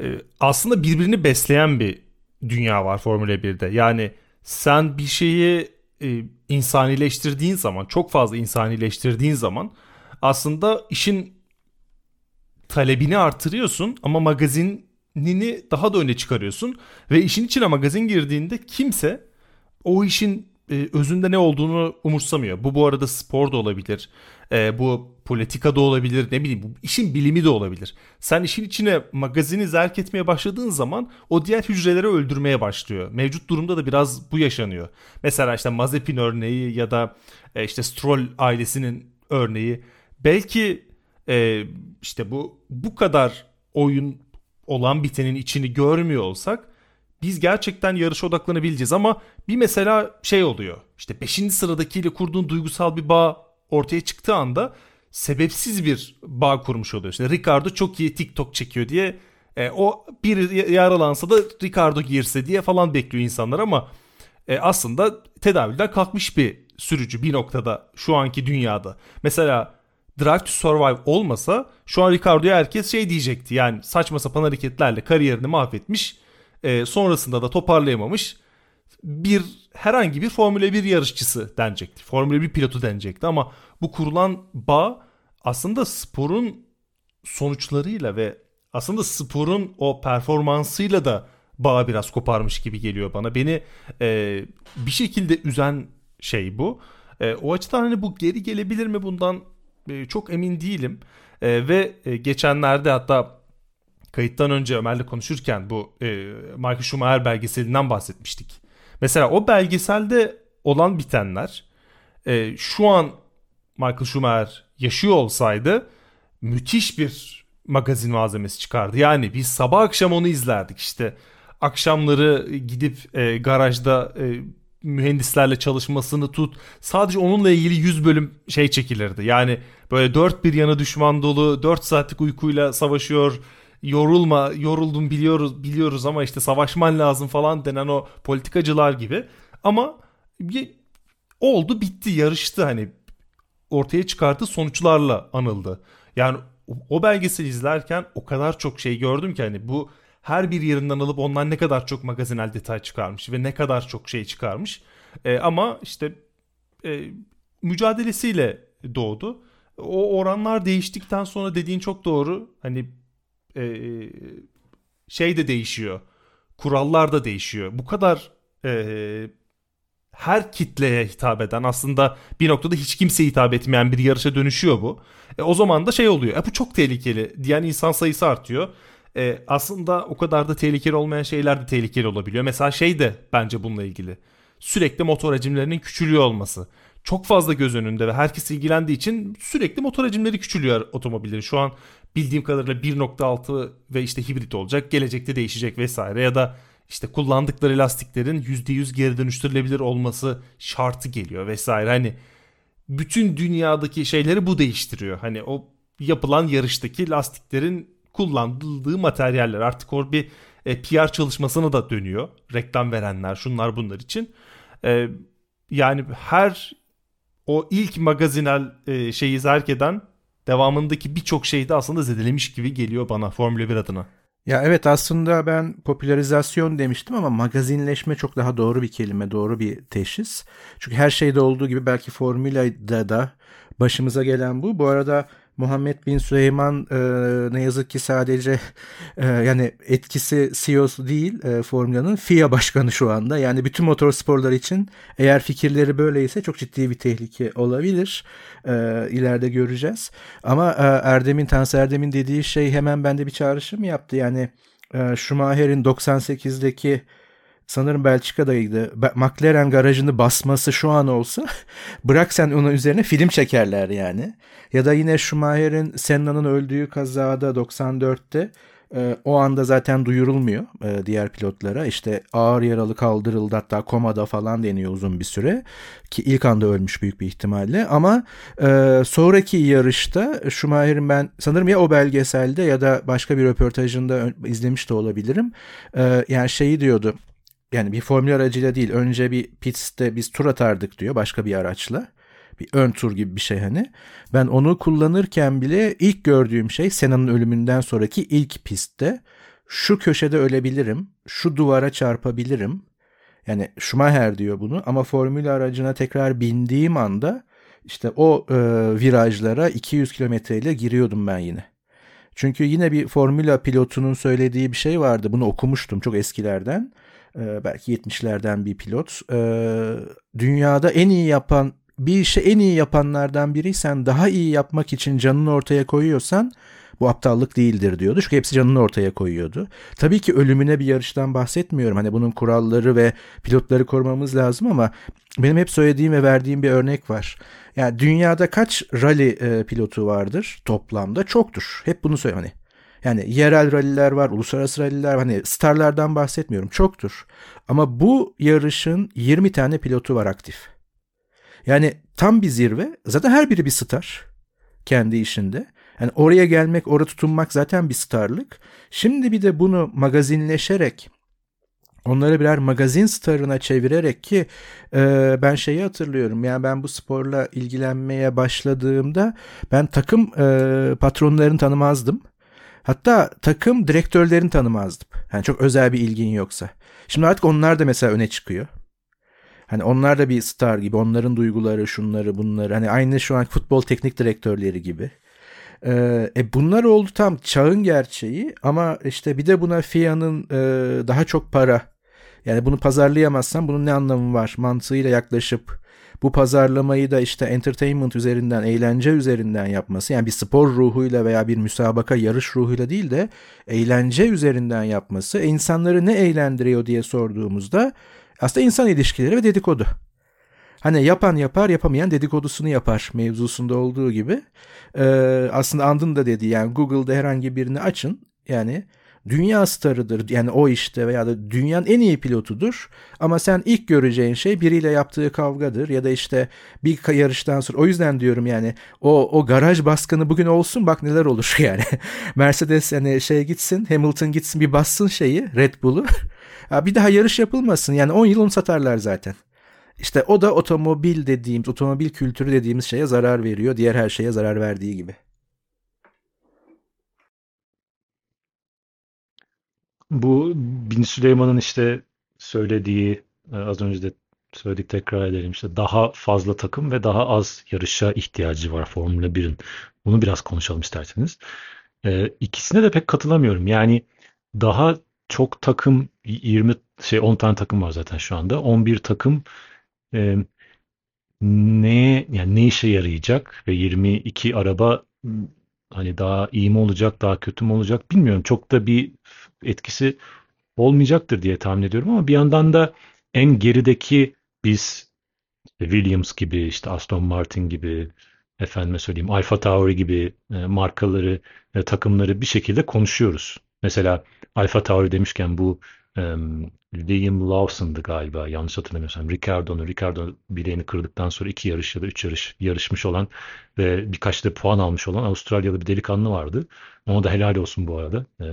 e, aslında birbirini besleyen bir dünya var Formula 1'de. Yani sen bir şeyi e, insanileştirdiğin zaman, çok fazla insanileştirdiğin zaman aslında işin talebini artırıyorsun ama magazinini daha da öne çıkarıyorsun ve işin içine magazin girdiğinde kimse o işin e, özünde ne olduğunu umursamıyor. Bu bu arada spor da olabilir. E, bu politika da olabilir. Ne bileyim bu işin bilimi de olabilir. Sen işin içine magazini zerk etmeye başladığın zaman o diğer hücreleri öldürmeye başlıyor. Mevcut durumda da biraz bu yaşanıyor. Mesela işte Mazepin örneği ya da e, işte Stroll ailesinin örneği. Belki e, işte bu bu kadar oyun olan bitenin içini görmüyor olsak biz gerçekten yarışa odaklanabileceğiz ama bir mesela şey oluyor. İşte 5. sıradakiyle kurduğun duygusal bir bağ ortaya çıktığı anda sebepsiz bir bağ kurmuş oluyorsun. İşte Ricardo çok iyi TikTok çekiyor diye e, o bir yaralansa da Ricardo girse diye falan bekliyor insanlar ama e, aslında tedavülden kalkmış bir sürücü bir noktada şu anki dünyada. Mesela Drive to Survive olmasa şu an Ricardo'ya herkes şey diyecekti. Yani saçma sapan hareketlerle kariyerini mahvetmiş e, sonrasında da toparlayamamış bir herhangi bir Formula 1 yarışçısı denecekti. Formula 1 pilotu denecekti ama bu kurulan bağ aslında sporun sonuçlarıyla ve aslında sporun o performansıyla da bağ biraz koparmış gibi geliyor bana. Beni e, bir şekilde üzen şey bu. E, o açıdan hani bu geri gelebilir mi bundan e, çok emin değilim. E, ve e, geçenlerde hatta kayıttan önce Ömer'le konuşurken bu e, Michael Schumacher belgeselinden bahsetmiştik. Mesela o belgeselde olan bitenler e, şu an Michael Schumacher yaşıyor olsaydı müthiş bir magazin malzemesi çıkardı. Yani biz sabah akşam onu izlerdik işte. Akşamları gidip e, garajda e, mühendislerle çalışmasını tut. Sadece onunla ilgili 100 bölüm şey çekilirdi. Yani böyle dört bir yana düşman dolu 4 saatlik uykuyla savaşıyor yorulma yoruldum biliyoruz biliyoruz ama işte savaşman lazım falan denen o politikacılar gibi ama oldu bitti yarıştı hani ortaya çıkarttığı sonuçlarla anıldı. Yani o belgeseli izlerken o kadar çok şey gördüm ki hani bu her bir yerinden alıp ondan ne kadar çok magazinel detay çıkarmış ve ne kadar çok şey çıkarmış. E, ama işte e, mücadelesiyle doğdu. O oranlar değiştikten sonra dediğin çok doğru. Hani e, şey de değişiyor. Kurallar da değişiyor. Bu kadar e, her kitleye hitap eden aslında bir noktada hiç kimseye hitap etmeyen bir yarışa dönüşüyor bu. E, o zaman da şey oluyor. E, bu çok tehlikeli diyen insan sayısı artıyor. E, aslında o kadar da tehlikeli olmayan şeyler de tehlikeli olabiliyor. Mesela şey de bence bununla ilgili. Sürekli motor hacimlerinin küçülüyor olması. Çok fazla göz önünde ve herkes ilgilendiği için sürekli motor hacimleri küçülüyor otomobillerin. Şu an bildiğim kadarıyla 1.6 ve işte hibrit olacak. Gelecekte değişecek vesaire ya da işte kullandıkları lastiklerin %100 geri dönüştürülebilir olması şartı geliyor vesaire. Hani bütün dünyadaki şeyleri bu değiştiriyor. Hani o yapılan yarıştaki lastiklerin kullanıldığı materyaller artık o bir e, PR çalışmasına da dönüyor. Reklam verenler şunlar bunlar için. E, yani her o ilk magazinel e, şeyi zerk eden devamındaki birçok şeyi de aslında zedelemiş gibi geliyor bana Formula 1 adına. Ya evet aslında ben popülerizasyon demiştim ama magazinleşme çok daha doğru bir kelime, doğru bir teşhis. Çünkü her şeyde olduğu gibi belki Formula'da da başımıza gelen bu. Bu arada Muhammed Bin Süleyman e, ne yazık ki sadece e, yani etkisi CEO'su değil e, Formula'nın FIA başkanı şu anda. Yani bütün motorsporlar için eğer fikirleri böyleyse çok ciddi bir tehlike olabilir. E, ileride göreceğiz. Ama e, Erdem'in, Tansu Erdem'in dediği şey hemen bende bir çağrışım yaptı. Yani e, Schumacher'in 98'deki sanırım Belçika'daydı. McLaren garajını basması şu an olsa (laughs) bırak sen onun üzerine film çekerler yani. Ya da yine Schumacher'in Senna'nın öldüğü kazada 94'te e, o anda zaten duyurulmuyor e, diğer pilotlara. İşte ağır yaralı kaldırıldı hatta komada falan deniyor uzun bir süre. Ki ilk anda ölmüş büyük bir ihtimalle. Ama e, sonraki yarışta Schumacher'in ben sanırım ya o belgeselde ya da başka bir röportajında izlemiş de olabilirim. Yani şeyi diyordu yani bir formül aracıyla değil önce bir pistte biz tur atardık diyor başka bir araçla. Bir ön tur gibi bir şey hani. Ben onu kullanırken bile ilk gördüğüm şey Sena'nın ölümünden sonraki ilk pistte şu köşede ölebilirim, şu duvara çarpabilirim. Yani Schumacher diyor bunu ama formül aracına tekrar bindiğim anda işte o e, virajlara 200 kilometreyle giriyordum ben yine. Çünkü yine bir formüla pilotunun söylediği bir şey vardı. Bunu okumuştum çok eskilerden. Ee, belki 70'lerden bir pilot. Ee, dünyada en iyi yapan bir işi en iyi yapanlardan biriysen daha iyi yapmak için canını ortaya koyuyorsan bu aptallık değildir diyordu. Çünkü hepsi canını ortaya koyuyordu. Tabii ki ölümüne bir yarıştan bahsetmiyorum. Hani bunun kuralları ve pilotları korumamız lazım ama benim hep söylediğim ve verdiğim bir örnek var. Yani dünyada kaç rally e, pilotu vardır toplamda? Çoktur. Hep bunu söylüyorum. Hani yani yerel ralliler var, uluslararası ralliler var. Hani starlardan bahsetmiyorum. Çoktur. Ama bu yarışın 20 tane pilotu var aktif. Yani tam bir zirve. Zaten her biri bir star kendi işinde. Yani oraya gelmek, oraya tutunmak zaten bir starlık. Şimdi bir de bunu magazinleşerek onları birer magazin starına çevirerek ki e, ben şeyi hatırlıyorum yani ben bu sporla ilgilenmeye başladığımda ben takım e, patronlarını tanımazdım. Hatta takım direktörlerini tanımazdım. Yani çok özel bir ilgin yoksa. Şimdi artık onlar da mesela öne çıkıyor. Hani onlar da bir star gibi. Onların duyguları, şunları, bunları. Hani aynı şu an futbol teknik direktörleri gibi. Ee, e bunlar oldu tam çağın gerçeği ama işte bir de buna FIA'nın e, daha çok para yani bunu pazarlayamazsan bunun ne anlamı var mantığıyla yaklaşıp bu pazarlamayı da işte entertainment üzerinden, eğlence üzerinden yapması yani bir spor ruhuyla veya bir müsabaka yarış ruhuyla değil de eğlence üzerinden yapması insanları ne eğlendiriyor diye sorduğumuzda aslında insan ilişkileri ve dedikodu. Hani yapan yapar yapamayan dedikodusunu yapar mevzusunda olduğu gibi. Ee, aslında Andın da dedi yani Google'da herhangi birini açın yani dünya starıdır yani o işte veya da dünyanın en iyi pilotudur ama sen ilk göreceğin şey biriyle yaptığı kavgadır ya da işte bir yarıştan sonra o yüzden diyorum yani o o garaj baskını bugün olsun bak neler olur (laughs) yani Mercedes hani şey gitsin Hamilton gitsin bir bassın şeyi Red Bull'u (laughs) bir daha yarış yapılmasın yani 10 yıl onu satarlar zaten. İşte o da otomobil dediğimiz, otomobil kültürü dediğimiz şeye zarar veriyor. Diğer her şeye zarar verdiği gibi. Bu Bin Süleyman'ın işte söylediği e, az önce de söyledik tekrar edelim işte daha fazla takım ve daha az yarışa ihtiyacı var Formula 1'in. Bunu biraz konuşalım isterseniz. Ee, ikisine de pek katılamıyorum. Yani daha çok takım 20 şey 10 tane takım var zaten şu anda. 11 takım e, neye yani ne işe yarayacak ve 22 araba hani daha iyi mi olacak, daha kötü mü olacak bilmiyorum. Çok da bir etkisi olmayacaktır diye tahmin ediyorum ama bir yandan da en gerideki biz Williams gibi işte Aston Martin gibi efendime söyleyeyim Alfa Tauri gibi e, markaları e, takımları bir şekilde konuşuyoruz. Mesela Alfa Tauri demişken bu um, Liam Lawson'dı galiba yanlış hatırlamıyorsam. Ricardo'nu, Ricardo bileğini kırdıktan sonra iki yarış ya da üç yarış yarışmış olan ve birkaç da puan almış olan Avustralyalı bir delikanlı vardı. Ona da helal olsun bu arada. E,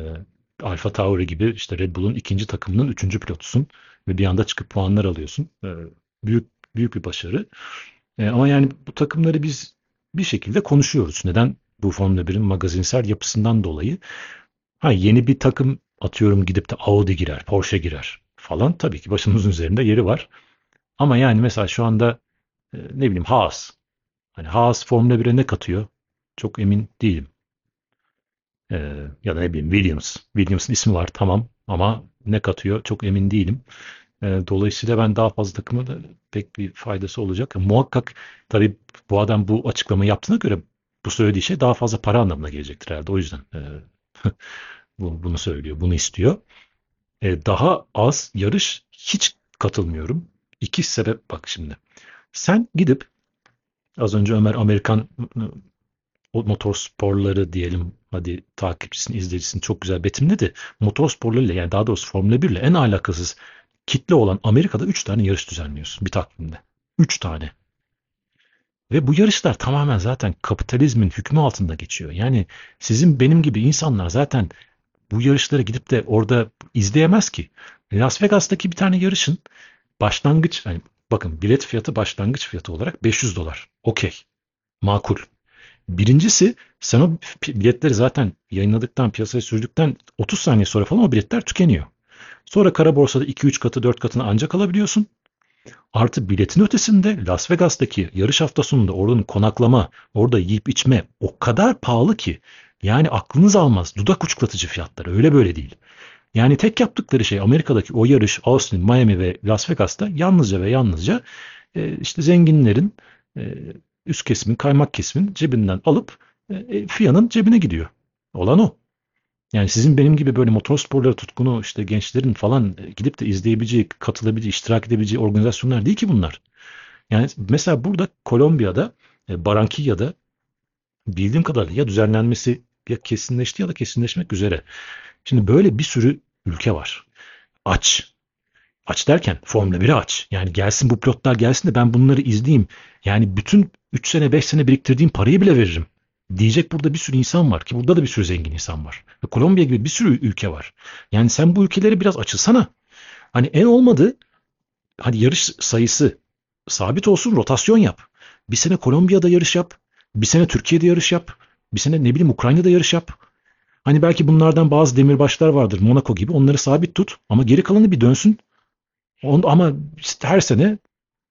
Alfa Tauri gibi işte Red Bull'un ikinci takımının üçüncü pilotusun ve bir anda çıkıp puanlar alıyorsun. E, büyük büyük bir başarı. E, ama yani bu takımları biz bir şekilde konuşuyoruz. Neden? Bu Formula 1'in magazinsel yapısından dolayı. Ha yeni bir takım atıyorum gidip de Audi girer, Porsche girer falan. Tabii ki başımızın üzerinde yeri var. Ama yani mesela şu anda e, ne bileyim Haas. Hani Haas Formula 1'e ne katıyor? Çok emin değilim. Ee, ya da ne bileyim Williams. Williams'ın ismi var tamam ama ne katıyor çok emin değilim. Ee, dolayısıyla ben daha fazla takıma da pek bir faydası olacak. Muhakkak tabii bu adam bu açıklamayı yaptığına göre bu söylediği şey daha fazla para anlamına gelecektir herhalde. O yüzden e, (laughs) bunu söylüyor, bunu istiyor. E, daha az yarış hiç katılmıyorum. İki sebep bak şimdi. Sen gidip az önce Ömer Amerikan o motor sporları diyelim hadi takipçisini izleyicisini çok güzel betimledi. Motor sporlarıyla yani daha doğrusu Formula 1 ile en alakasız kitle olan Amerika'da 3 tane yarış düzenliyorsun bir takvimde. 3 tane. Ve bu yarışlar tamamen zaten kapitalizmin hükmü altında geçiyor. Yani sizin benim gibi insanlar zaten bu yarışlara gidip de orada izleyemez ki. Las Vegas'taki bir tane yarışın başlangıç yani bakın bilet fiyatı başlangıç fiyatı olarak 500 dolar. Okey. Makul. Birincisi Sen o biletleri zaten yayınladıktan, piyasaya sürdükten 30 saniye sonra falan o biletler tükeniyor. Sonra kara borsada 2-3 katı 4 katına ancak alabiliyorsun. Artı biletin ötesinde Las Vegas'taki yarış hafta sonunda oranın konaklama, orada yiyip içme o kadar pahalı ki yani aklınız almaz. Dudak uçuklatıcı fiyatlar. Öyle böyle değil. Yani tek yaptıkları şey Amerika'daki o yarış Austin, Miami ve Las Vegas'ta yalnızca ve yalnızca e, işte zenginlerin e, üst kesimin, kaymak kesimin cebinden alıp e, e FIA'nın cebine gidiyor. Olan o. Yani sizin benim gibi böyle motorsporlara tutkunu işte gençlerin falan e, gidip de izleyebileceği, katılabileceği, iştirak edebileceği organizasyonlar değil ki bunlar. Yani mesela burada Kolombiya'da, e, Barranquilla'da bildiğim kadarıyla ya düzenlenmesi ya kesinleşti ya da kesinleşmek üzere. Şimdi böyle bir sürü ülke var. Aç. Aç derken Formula 1'e aç. Yani gelsin bu pilotlar gelsin de ben bunları izleyeyim. Yani bütün 3 sene 5 sene biriktirdiğim parayı bile veririm. Diyecek burada bir sürü insan var ki burada da bir sürü zengin insan var. Ve Kolombiya gibi bir sürü ülke var. Yani sen bu ülkeleri biraz açılsana. Hani en olmadı hadi yarış sayısı sabit olsun rotasyon yap. Bir sene Kolombiya'da yarış yap. Bir sene Türkiye'de yarış yap. Bir sene ne bileyim Ukrayna'da yarış yap. Hani belki bunlardan bazı demirbaşlar vardır Monaco gibi onları sabit tut ama geri kalanı bir dönsün. On, ama işte her sene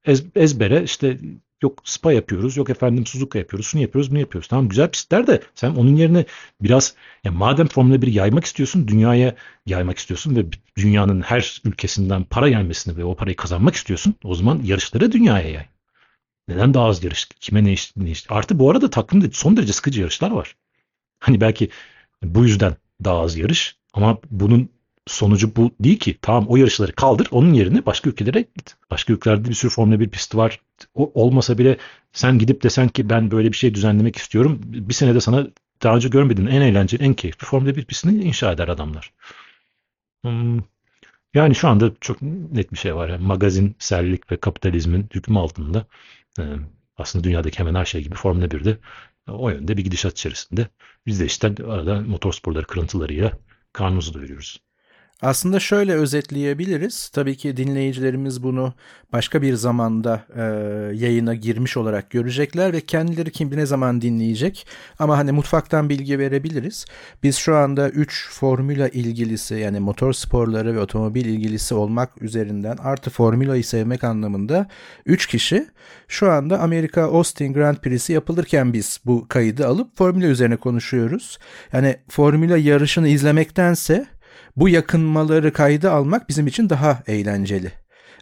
ez, ezbere işte yok Spa yapıyoruz, yok efendim Suzuka yapıyoruz, şunu yapıyoruz, bunu yapıyoruz. Tamam güzel pistler de sen onun yerine biraz ya madem Formula 1 yaymak istiyorsun, dünyaya yaymak istiyorsun ve dünyanın her ülkesinden para gelmesini ve o parayı kazanmak istiyorsun. O zaman yarışları dünyaya yay. Neden daha az yarış? Kime ne iş? Ne iş? Artı bu arada takvimde son derece sıkıcı yarışlar var. Hani belki bu yüzden daha az yarış ama bunun sonucu bu değil ki. Tamam o yarışları kaldır. Onun yerine başka ülkelere git. Başka ülkelerde bir sürü Formula 1 pisti var. O, olmasa bile sen gidip desen ki ben böyle bir şey düzenlemek istiyorum. Bir senede sana daha önce görmediğin en eğlenceli, en keyifli Formula 1 pistini inşa eder adamlar. Hmm. Yani şu anda çok net bir şey var. Yani magazin, sellik ve kapitalizmin hükmü altında e, aslında dünyadaki hemen her şey gibi Formula 1'de o yönde bir gidişat içerisinde. Biz de işte arada motorsporları kırıntılarıyla karnımızı doyuruyoruz. Aslında şöyle özetleyebiliriz. Tabii ki dinleyicilerimiz bunu başka bir zamanda e, yayına girmiş olarak görecekler ve kendileri kim ne zaman dinleyecek. Ama hani mutfaktan bilgi verebiliriz. Biz şu anda 3 formüla ilgilisi yani motor sporları ve otomobil ilgilisi olmak üzerinden artı formülayı sevmek anlamında 3 kişi şu anda Amerika Austin Grand Prix'si yapılırken biz bu kaydı alıp formüla üzerine konuşuyoruz. Yani formüla yarışını izlemektense bu yakınmaları kayda almak bizim için daha eğlenceli.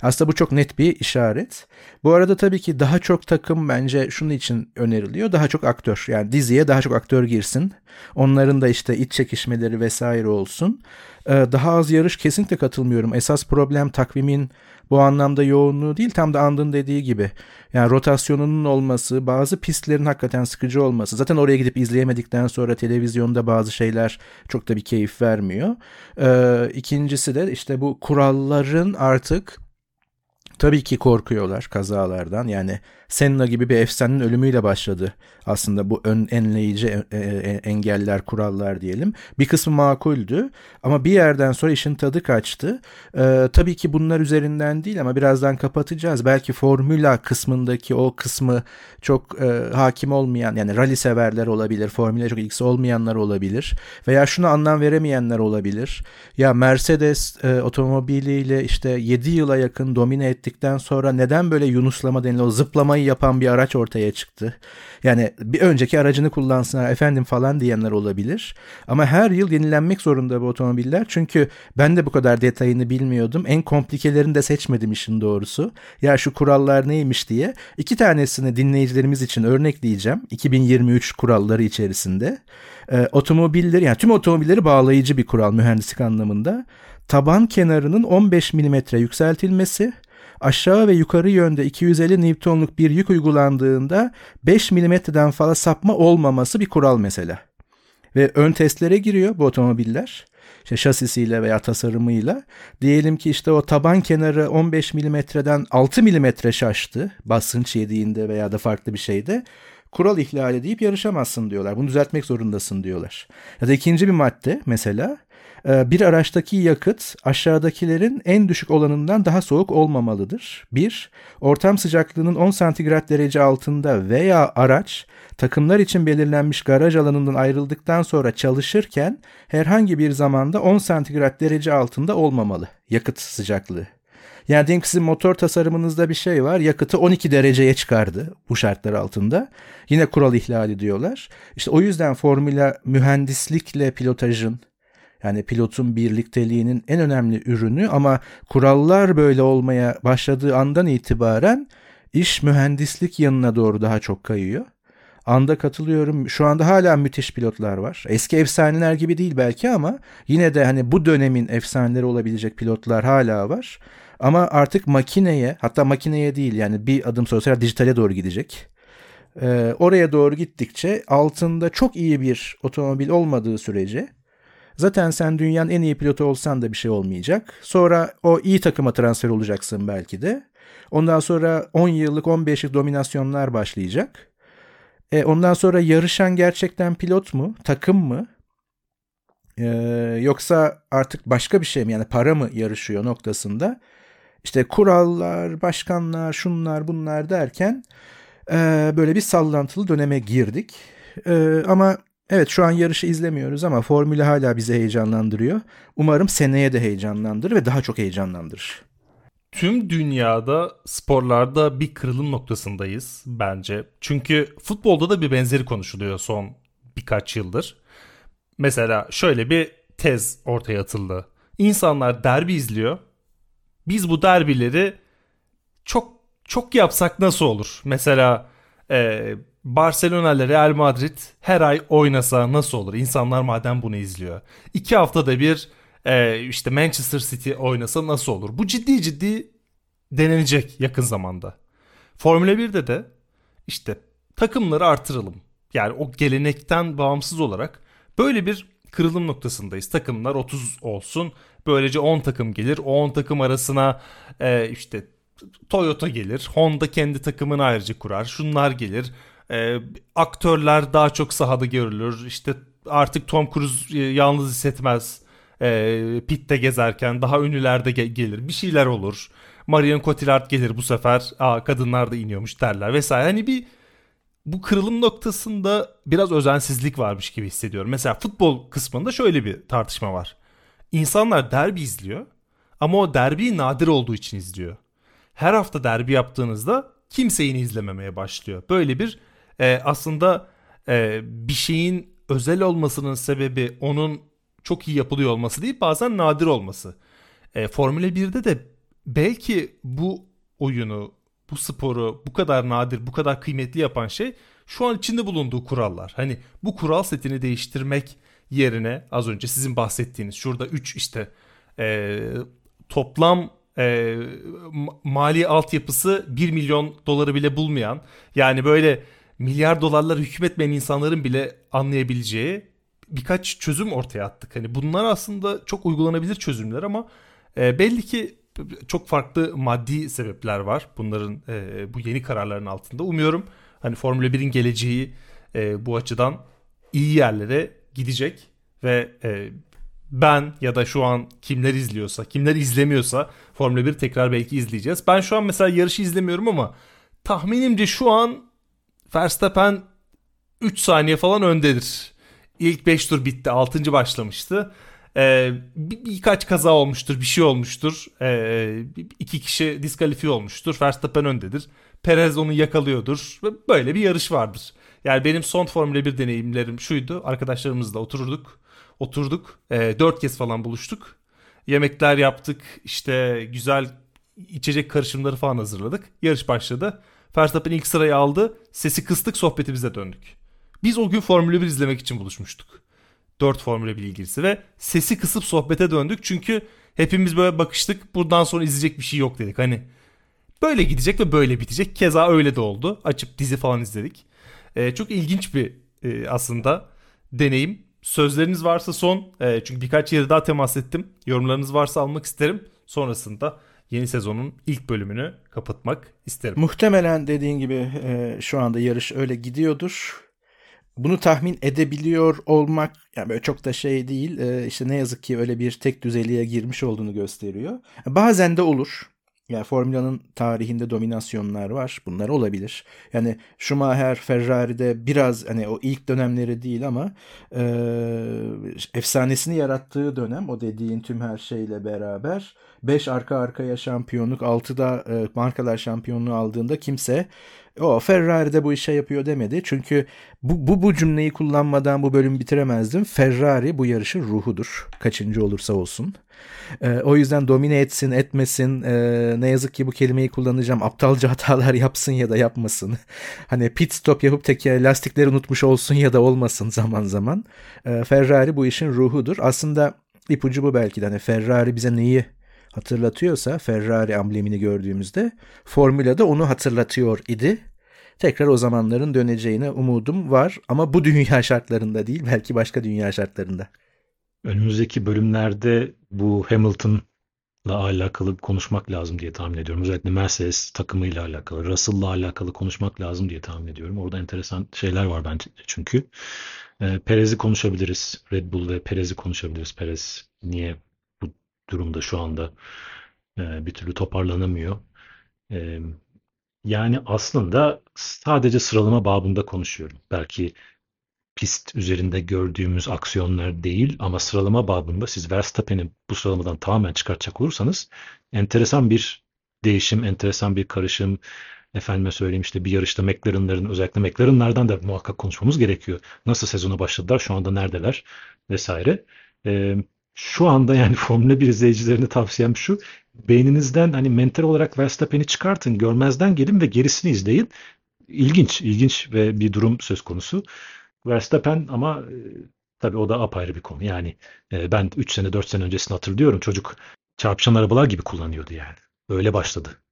Aslında bu çok net bir işaret. Bu arada tabii ki daha çok takım bence şunun için öneriliyor. Daha çok aktör. Yani diziye daha çok aktör girsin. Onların da işte iç çekişmeleri vesaire olsun. Ee, daha az yarış kesinlikle katılmıyorum. Esas problem takvimin bu anlamda yoğunluğu değil tam da Andın dediği gibi. Yani rotasyonunun olması, bazı pistlerin hakikaten sıkıcı olması. Zaten oraya gidip izleyemedikten sonra televizyonda bazı şeyler çok da bir keyif vermiyor. Ee, ikincisi de işte bu kuralların artık tabii ki korkuyorlar kazalardan. Yani Senna gibi bir efsanenin ölümüyle başladı aslında bu ön enleyici e, e, e, engeller, kurallar diyelim. Bir kısmı makuldü ama bir yerden sonra işin tadı kaçtı. Ee, tabii ki bunlar üzerinden değil ama birazdan kapatacağız. Belki formüla kısmındaki o kısmı çok e, hakim olmayan yani rally severler olabilir, formüle çok ilgisi olmayanlar olabilir veya şunu anlam veremeyenler olabilir. Ya Mercedes e, otomobiliyle işte 7 yıla yakın domine ettikten sonra neden böyle yunuslama denilen o zıplamayı yapan bir araç ortaya çıktı? Yani bir önceki aracını kullansınlar efendim falan diyenler olabilir. Ama her yıl yenilenmek zorunda bu otomobiller. Çünkü ben de bu kadar detayını bilmiyordum. En komplikelerini de seçmedim işin doğrusu. Ya şu kurallar neymiş diye. İki tanesini dinleyicilerimiz için örnekleyeceğim. 2023 kuralları içerisinde. Ee, otomobilleri yani tüm otomobilleri bağlayıcı bir kural mühendislik anlamında. Taban kenarının 15 mm yükseltilmesi, aşağı ve yukarı yönde 250 Newton'luk bir yük uygulandığında 5 milimetreden fazla sapma olmaması bir kural mesela. Ve ön testlere giriyor bu otomobiller. İşte şasisiyle veya tasarımıyla. Diyelim ki işte o taban kenarı 15 milimetreden 6 milimetre şaştı basınç yediğinde veya da farklı bir şeyde kural ihlali deyip yarışamazsın diyorlar. Bunu düzeltmek zorundasın diyorlar. Ya da ikinci bir madde mesela bir araçtaki yakıt aşağıdakilerin en düşük olanından daha soğuk olmamalıdır. 1. Ortam sıcaklığının 10 santigrat derece altında veya araç takımlar için belirlenmiş garaj alanından ayrıldıktan sonra çalışırken herhangi bir zamanda 10 santigrat derece altında olmamalı yakıt sıcaklığı. Yani diyelim ki sizin motor tasarımınızda bir şey var. Yakıtı 12 dereceye çıkardı bu şartlar altında. Yine kural ihlali diyorlar. İşte o yüzden formüla mühendislikle pilotajın yani pilotun birlikteliğinin en önemli ürünü ama kurallar böyle olmaya başladığı andan itibaren iş mühendislik yanına doğru daha çok kayıyor. Anda katılıyorum. Şu anda hala müthiş pilotlar var. Eski efsaneler gibi değil belki ama yine de hani bu dönemin efsaneleri olabilecek pilotlar hala var. Ama artık makineye hatta makineye değil yani bir adım sonra dijitale doğru gidecek. Ee, oraya doğru gittikçe altında çok iyi bir otomobil olmadığı sürece zaten sen dünyanın en iyi pilotu olsan da bir şey olmayacak. Sonra o iyi takıma transfer olacaksın belki de. Ondan sonra 10 yıllık 15 yıllık dominasyonlar başlayacak. E, ondan sonra yarışan gerçekten pilot mu? Takım mı? E, yoksa artık başka bir şey mi? Yani para mı yarışıyor noktasında? İşte kurallar, başkanlar, şunlar bunlar derken e, böyle bir sallantılı döneme girdik. E, ama evet şu an yarışı izlemiyoruz ama formülü hala bizi heyecanlandırıyor. Umarım seneye de heyecanlandırır ve daha çok heyecanlandırır. Tüm dünyada sporlarda bir kırılım noktasındayız bence. Çünkü futbolda da bir benzeri konuşuluyor son birkaç yıldır. Mesela şöyle bir tez ortaya atıldı. İnsanlar derbi izliyor biz bu derbileri çok çok yapsak nasıl olur? Mesela e, Barcelona ile Real Madrid her ay oynasa nasıl olur? İnsanlar madem bunu izliyor. İki haftada bir e, işte Manchester City oynasa nasıl olur? Bu ciddi ciddi denenecek yakın zamanda. Formula 1'de de işte takımları artıralım. Yani o gelenekten bağımsız olarak böyle bir kırılım noktasındayız. Takımlar 30 olsun. Böylece 10 takım gelir. O 10 takım arasına e, işte Toyota gelir. Honda kendi takımını ayrıca kurar. Şunlar gelir. E, aktörler daha çok sahada görülür. İşte artık Tom Cruise e, yalnız hissetmez. E, pitte gezerken daha ünlüler de ge- gelir. Bir şeyler olur. Marion Cotillard gelir bu sefer. Aa kadınlar da iniyormuş derler vesaire. Hani bir bu kırılım noktasında biraz özensizlik varmış gibi hissediyorum. Mesela futbol kısmında şöyle bir tartışma var. İnsanlar derbi izliyor ama o derbi nadir olduğu için izliyor. Her hafta derbi yaptığınızda kimse yine izlememeye başlıyor. Böyle bir e, aslında e, bir şeyin özel olmasının sebebi onun çok iyi yapılıyor olması değil bazen nadir olması. E, Formula 1'de de belki bu oyunu, bu sporu bu kadar nadir, bu kadar kıymetli yapan şey şu an içinde bulunduğu kurallar. Hani bu kural setini değiştirmek yerine az önce sizin bahsettiğiniz şurada 3 işte e, toplam e, mali altyapısı 1 milyon doları bile bulmayan yani böyle milyar dolarlar hükmetmeyen insanların bile anlayabileceği birkaç çözüm ortaya attık. Hani bunlar aslında çok uygulanabilir çözümler ama e, belli ki çok farklı maddi sebepler var bunların e, bu yeni kararların altında. Umuyorum hani Formula 1'in geleceği e, bu açıdan iyi yerlere gidecek ve e, ben ya da şu an kimler izliyorsa, kimler izlemiyorsa Formula 1 tekrar belki izleyeceğiz. Ben şu an mesela yarışı izlemiyorum ama tahminimce şu an Verstappen 3 saniye falan öndedir. İlk 5 tur bitti. 6. başlamıştı. Ee, bir, birkaç kaza olmuştur. Bir şey olmuştur. Ee, iki kişi diskalifiye olmuştur. Verstappen öndedir. Perez onu yakalıyordur. Böyle bir yarış vardır. Yani benim son Formula 1 deneyimlerim şuydu. Arkadaşlarımızla otururduk. Oturduk. E, dört kez falan buluştuk. Yemekler yaptık. İşte güzel içecek karışımları falan hazırladık. Yarış başladı. Verstappen ilk sırayı aldı. Sesi kıstık sohbetimize döndük. Biz o gün Formula 1 izlemek için buluşmuştuk. 4 Formula 1 ilgilisi ve sesi kısıp sohbete döndük. Çünkü hepimiz böyle bakıştık. Buradan sonra izleyecek bir şey yok dedik. Hani böyle gidecek ve böyle bitecek. Keza öyle de oldu. Açıp dizi falan izledik. E, çok ilginç bir e, aslında deneyim. Sözleriniz varsa son e, çünkü birkaç yere daha temas ettim. Yorumlarınız varsa almak isterim. Sonrasında yeni sezonun ilk bölümünü kapatmak isterim. Muhtemelen dediğin gibi e, şu anda yarış öyle gidiyordur. bunu tahmin edebiliyor olmak yani böyle çok da şey değil. E, işte ne yazık ki öyle bir tek düzeliğe girmiş olduğunu gösteriyor. Bazen de olur. Yani Formula'nın tarihinde dominasyonlar var. Bunlar olabilir. Yani Schumacher, Ferrari'de biraz hani o ilk dönemleri değil ama e, efsanesini yarattığı dönem o dediğin tüm her şeyle beraber 5 arka arkaya şampiyonluk 6'da e, markalar şampiyonluğu aldığında kimse o Ferrari'de bu işe yapıyor demedi. Çünkü bu, bu, bu cümleyi kullanmadan bu bölümü bitiremezdim. Ferrari bu yarışın ruhudur. Kaçıncı olursa olsun. E, o yüzden domine etsin etmesin e, ne yazık ki bu kelimeyi kullanacağım. Aptalca hatalar yapsın ya da yapmasın. (laughs) hani pit stop yapıp teker lastikleri unutmuş olsun ya da olmasın zaman zaman. E, Ferrari bu işin ruhudur. Aslında ipucu bu belki de. Hani Ferrari bize neyi hatırlatıyorsa Ferrari amblemini gördüğümüzde Formula'da onu hatırlatıyor idi. Tekrar o zamanların döneceğine umudum var ama bu (laughs) dünya şartlarında değil belki başka dünya şartlarında. Önümüzdeki bölümlerde bu Hamilton'la alakalı konuşmak lazım diye tahmin ediyorum. Özellikle Mercedes takımıyla alakalı, Russell'la alakalı konuşmak lazım diye tahmin ediyorum. Orada enteresan şeyler var bence çünkü. E, Perez'i konuşabiliriz. Red Bull ve Perez'i konuşabiliriz. Perez niye durumda şu anda e, bir türlü toparlanamıyor. E, yani aslında sadece sıralama babında konuşuyorum. Belki pist üzerinde gördüğümüz aksiyonlar değil ama sıralama babında siz Verstappen'i bu sıralamadan tamamen çıkartacak olursanız enteresan bir değişim, enteresan bir karışım. Efendime söyleyeyim işte bir yarışta McLaren'ların özellikle McLaren'lardan da muhakkak konuşmamız gerekiyor. Nasıl sezona başladılar, şu anda neredeler vesaire. Ee, şu anda yani Formula 1 izleyicilerine tavsiyem şu. Beyninizden hani mental olarak Verstappen'i çıkartın, görmezden gelin ve gerisini izleyin. İlginç, ilginç ve bir durum söz konusu. Verstappen ama e, tabii o da apayrı bir konu. Yani e, ben 3 sene 4 sene öncesini hatırlıyorum. Çocuk çarpışan arabalar gibi kullanıyordu yani. Öyle başladı.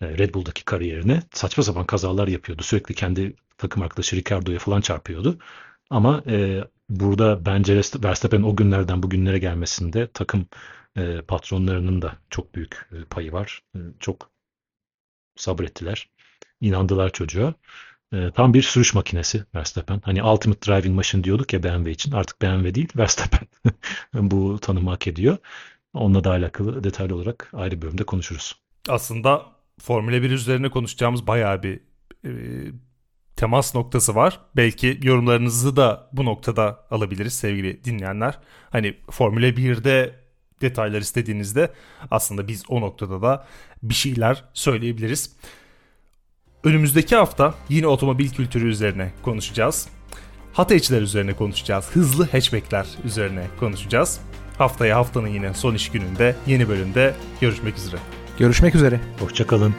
E, Red Bull'daki kariyerine saçma sapan kazalar yapıyordu. Sürekli kendi takım arkadaşı Ricardo'ya falan çarpıyordu. Ama burada bence Verstappen'in o günlerden bugünlere gelmesinde takım e, patronlarının da çok büyük e, payı var. E, çok sabrettiler. inandılar çocuğa. E, tam bir sürüş makinesi Verstappen. Hani Ultimate Driving Machine diyorduk ya BMW için. Artık BMW değil (laughs) Verstappen (laughs) bu tanımı hak ediyor. Onunla da alakalı detaylı olarak ayrı bölümde konuşuruz. Aslında Formula 1 üzerine konuşacağımız bayağı bir e, temas noktası var. Belki yorumlarınızı da bu noktada alabiliriz sevgili dinleyenler. Hani Formula 1'de detaylar istediğinizde aslında biz o noktada da bir şeyler söyleyebiliriz. Önümüzdeki hafta yine otomobil kültürü üzerine konuşacağız. Hata içler üzerine konuşacağız. Hızlı hatchbackler üzerine konuşacağız. Haftaya haftanın yine son iş gününde yeni bölümde görüşmek üzere. Görüşmek üzere. Hoşçakalın.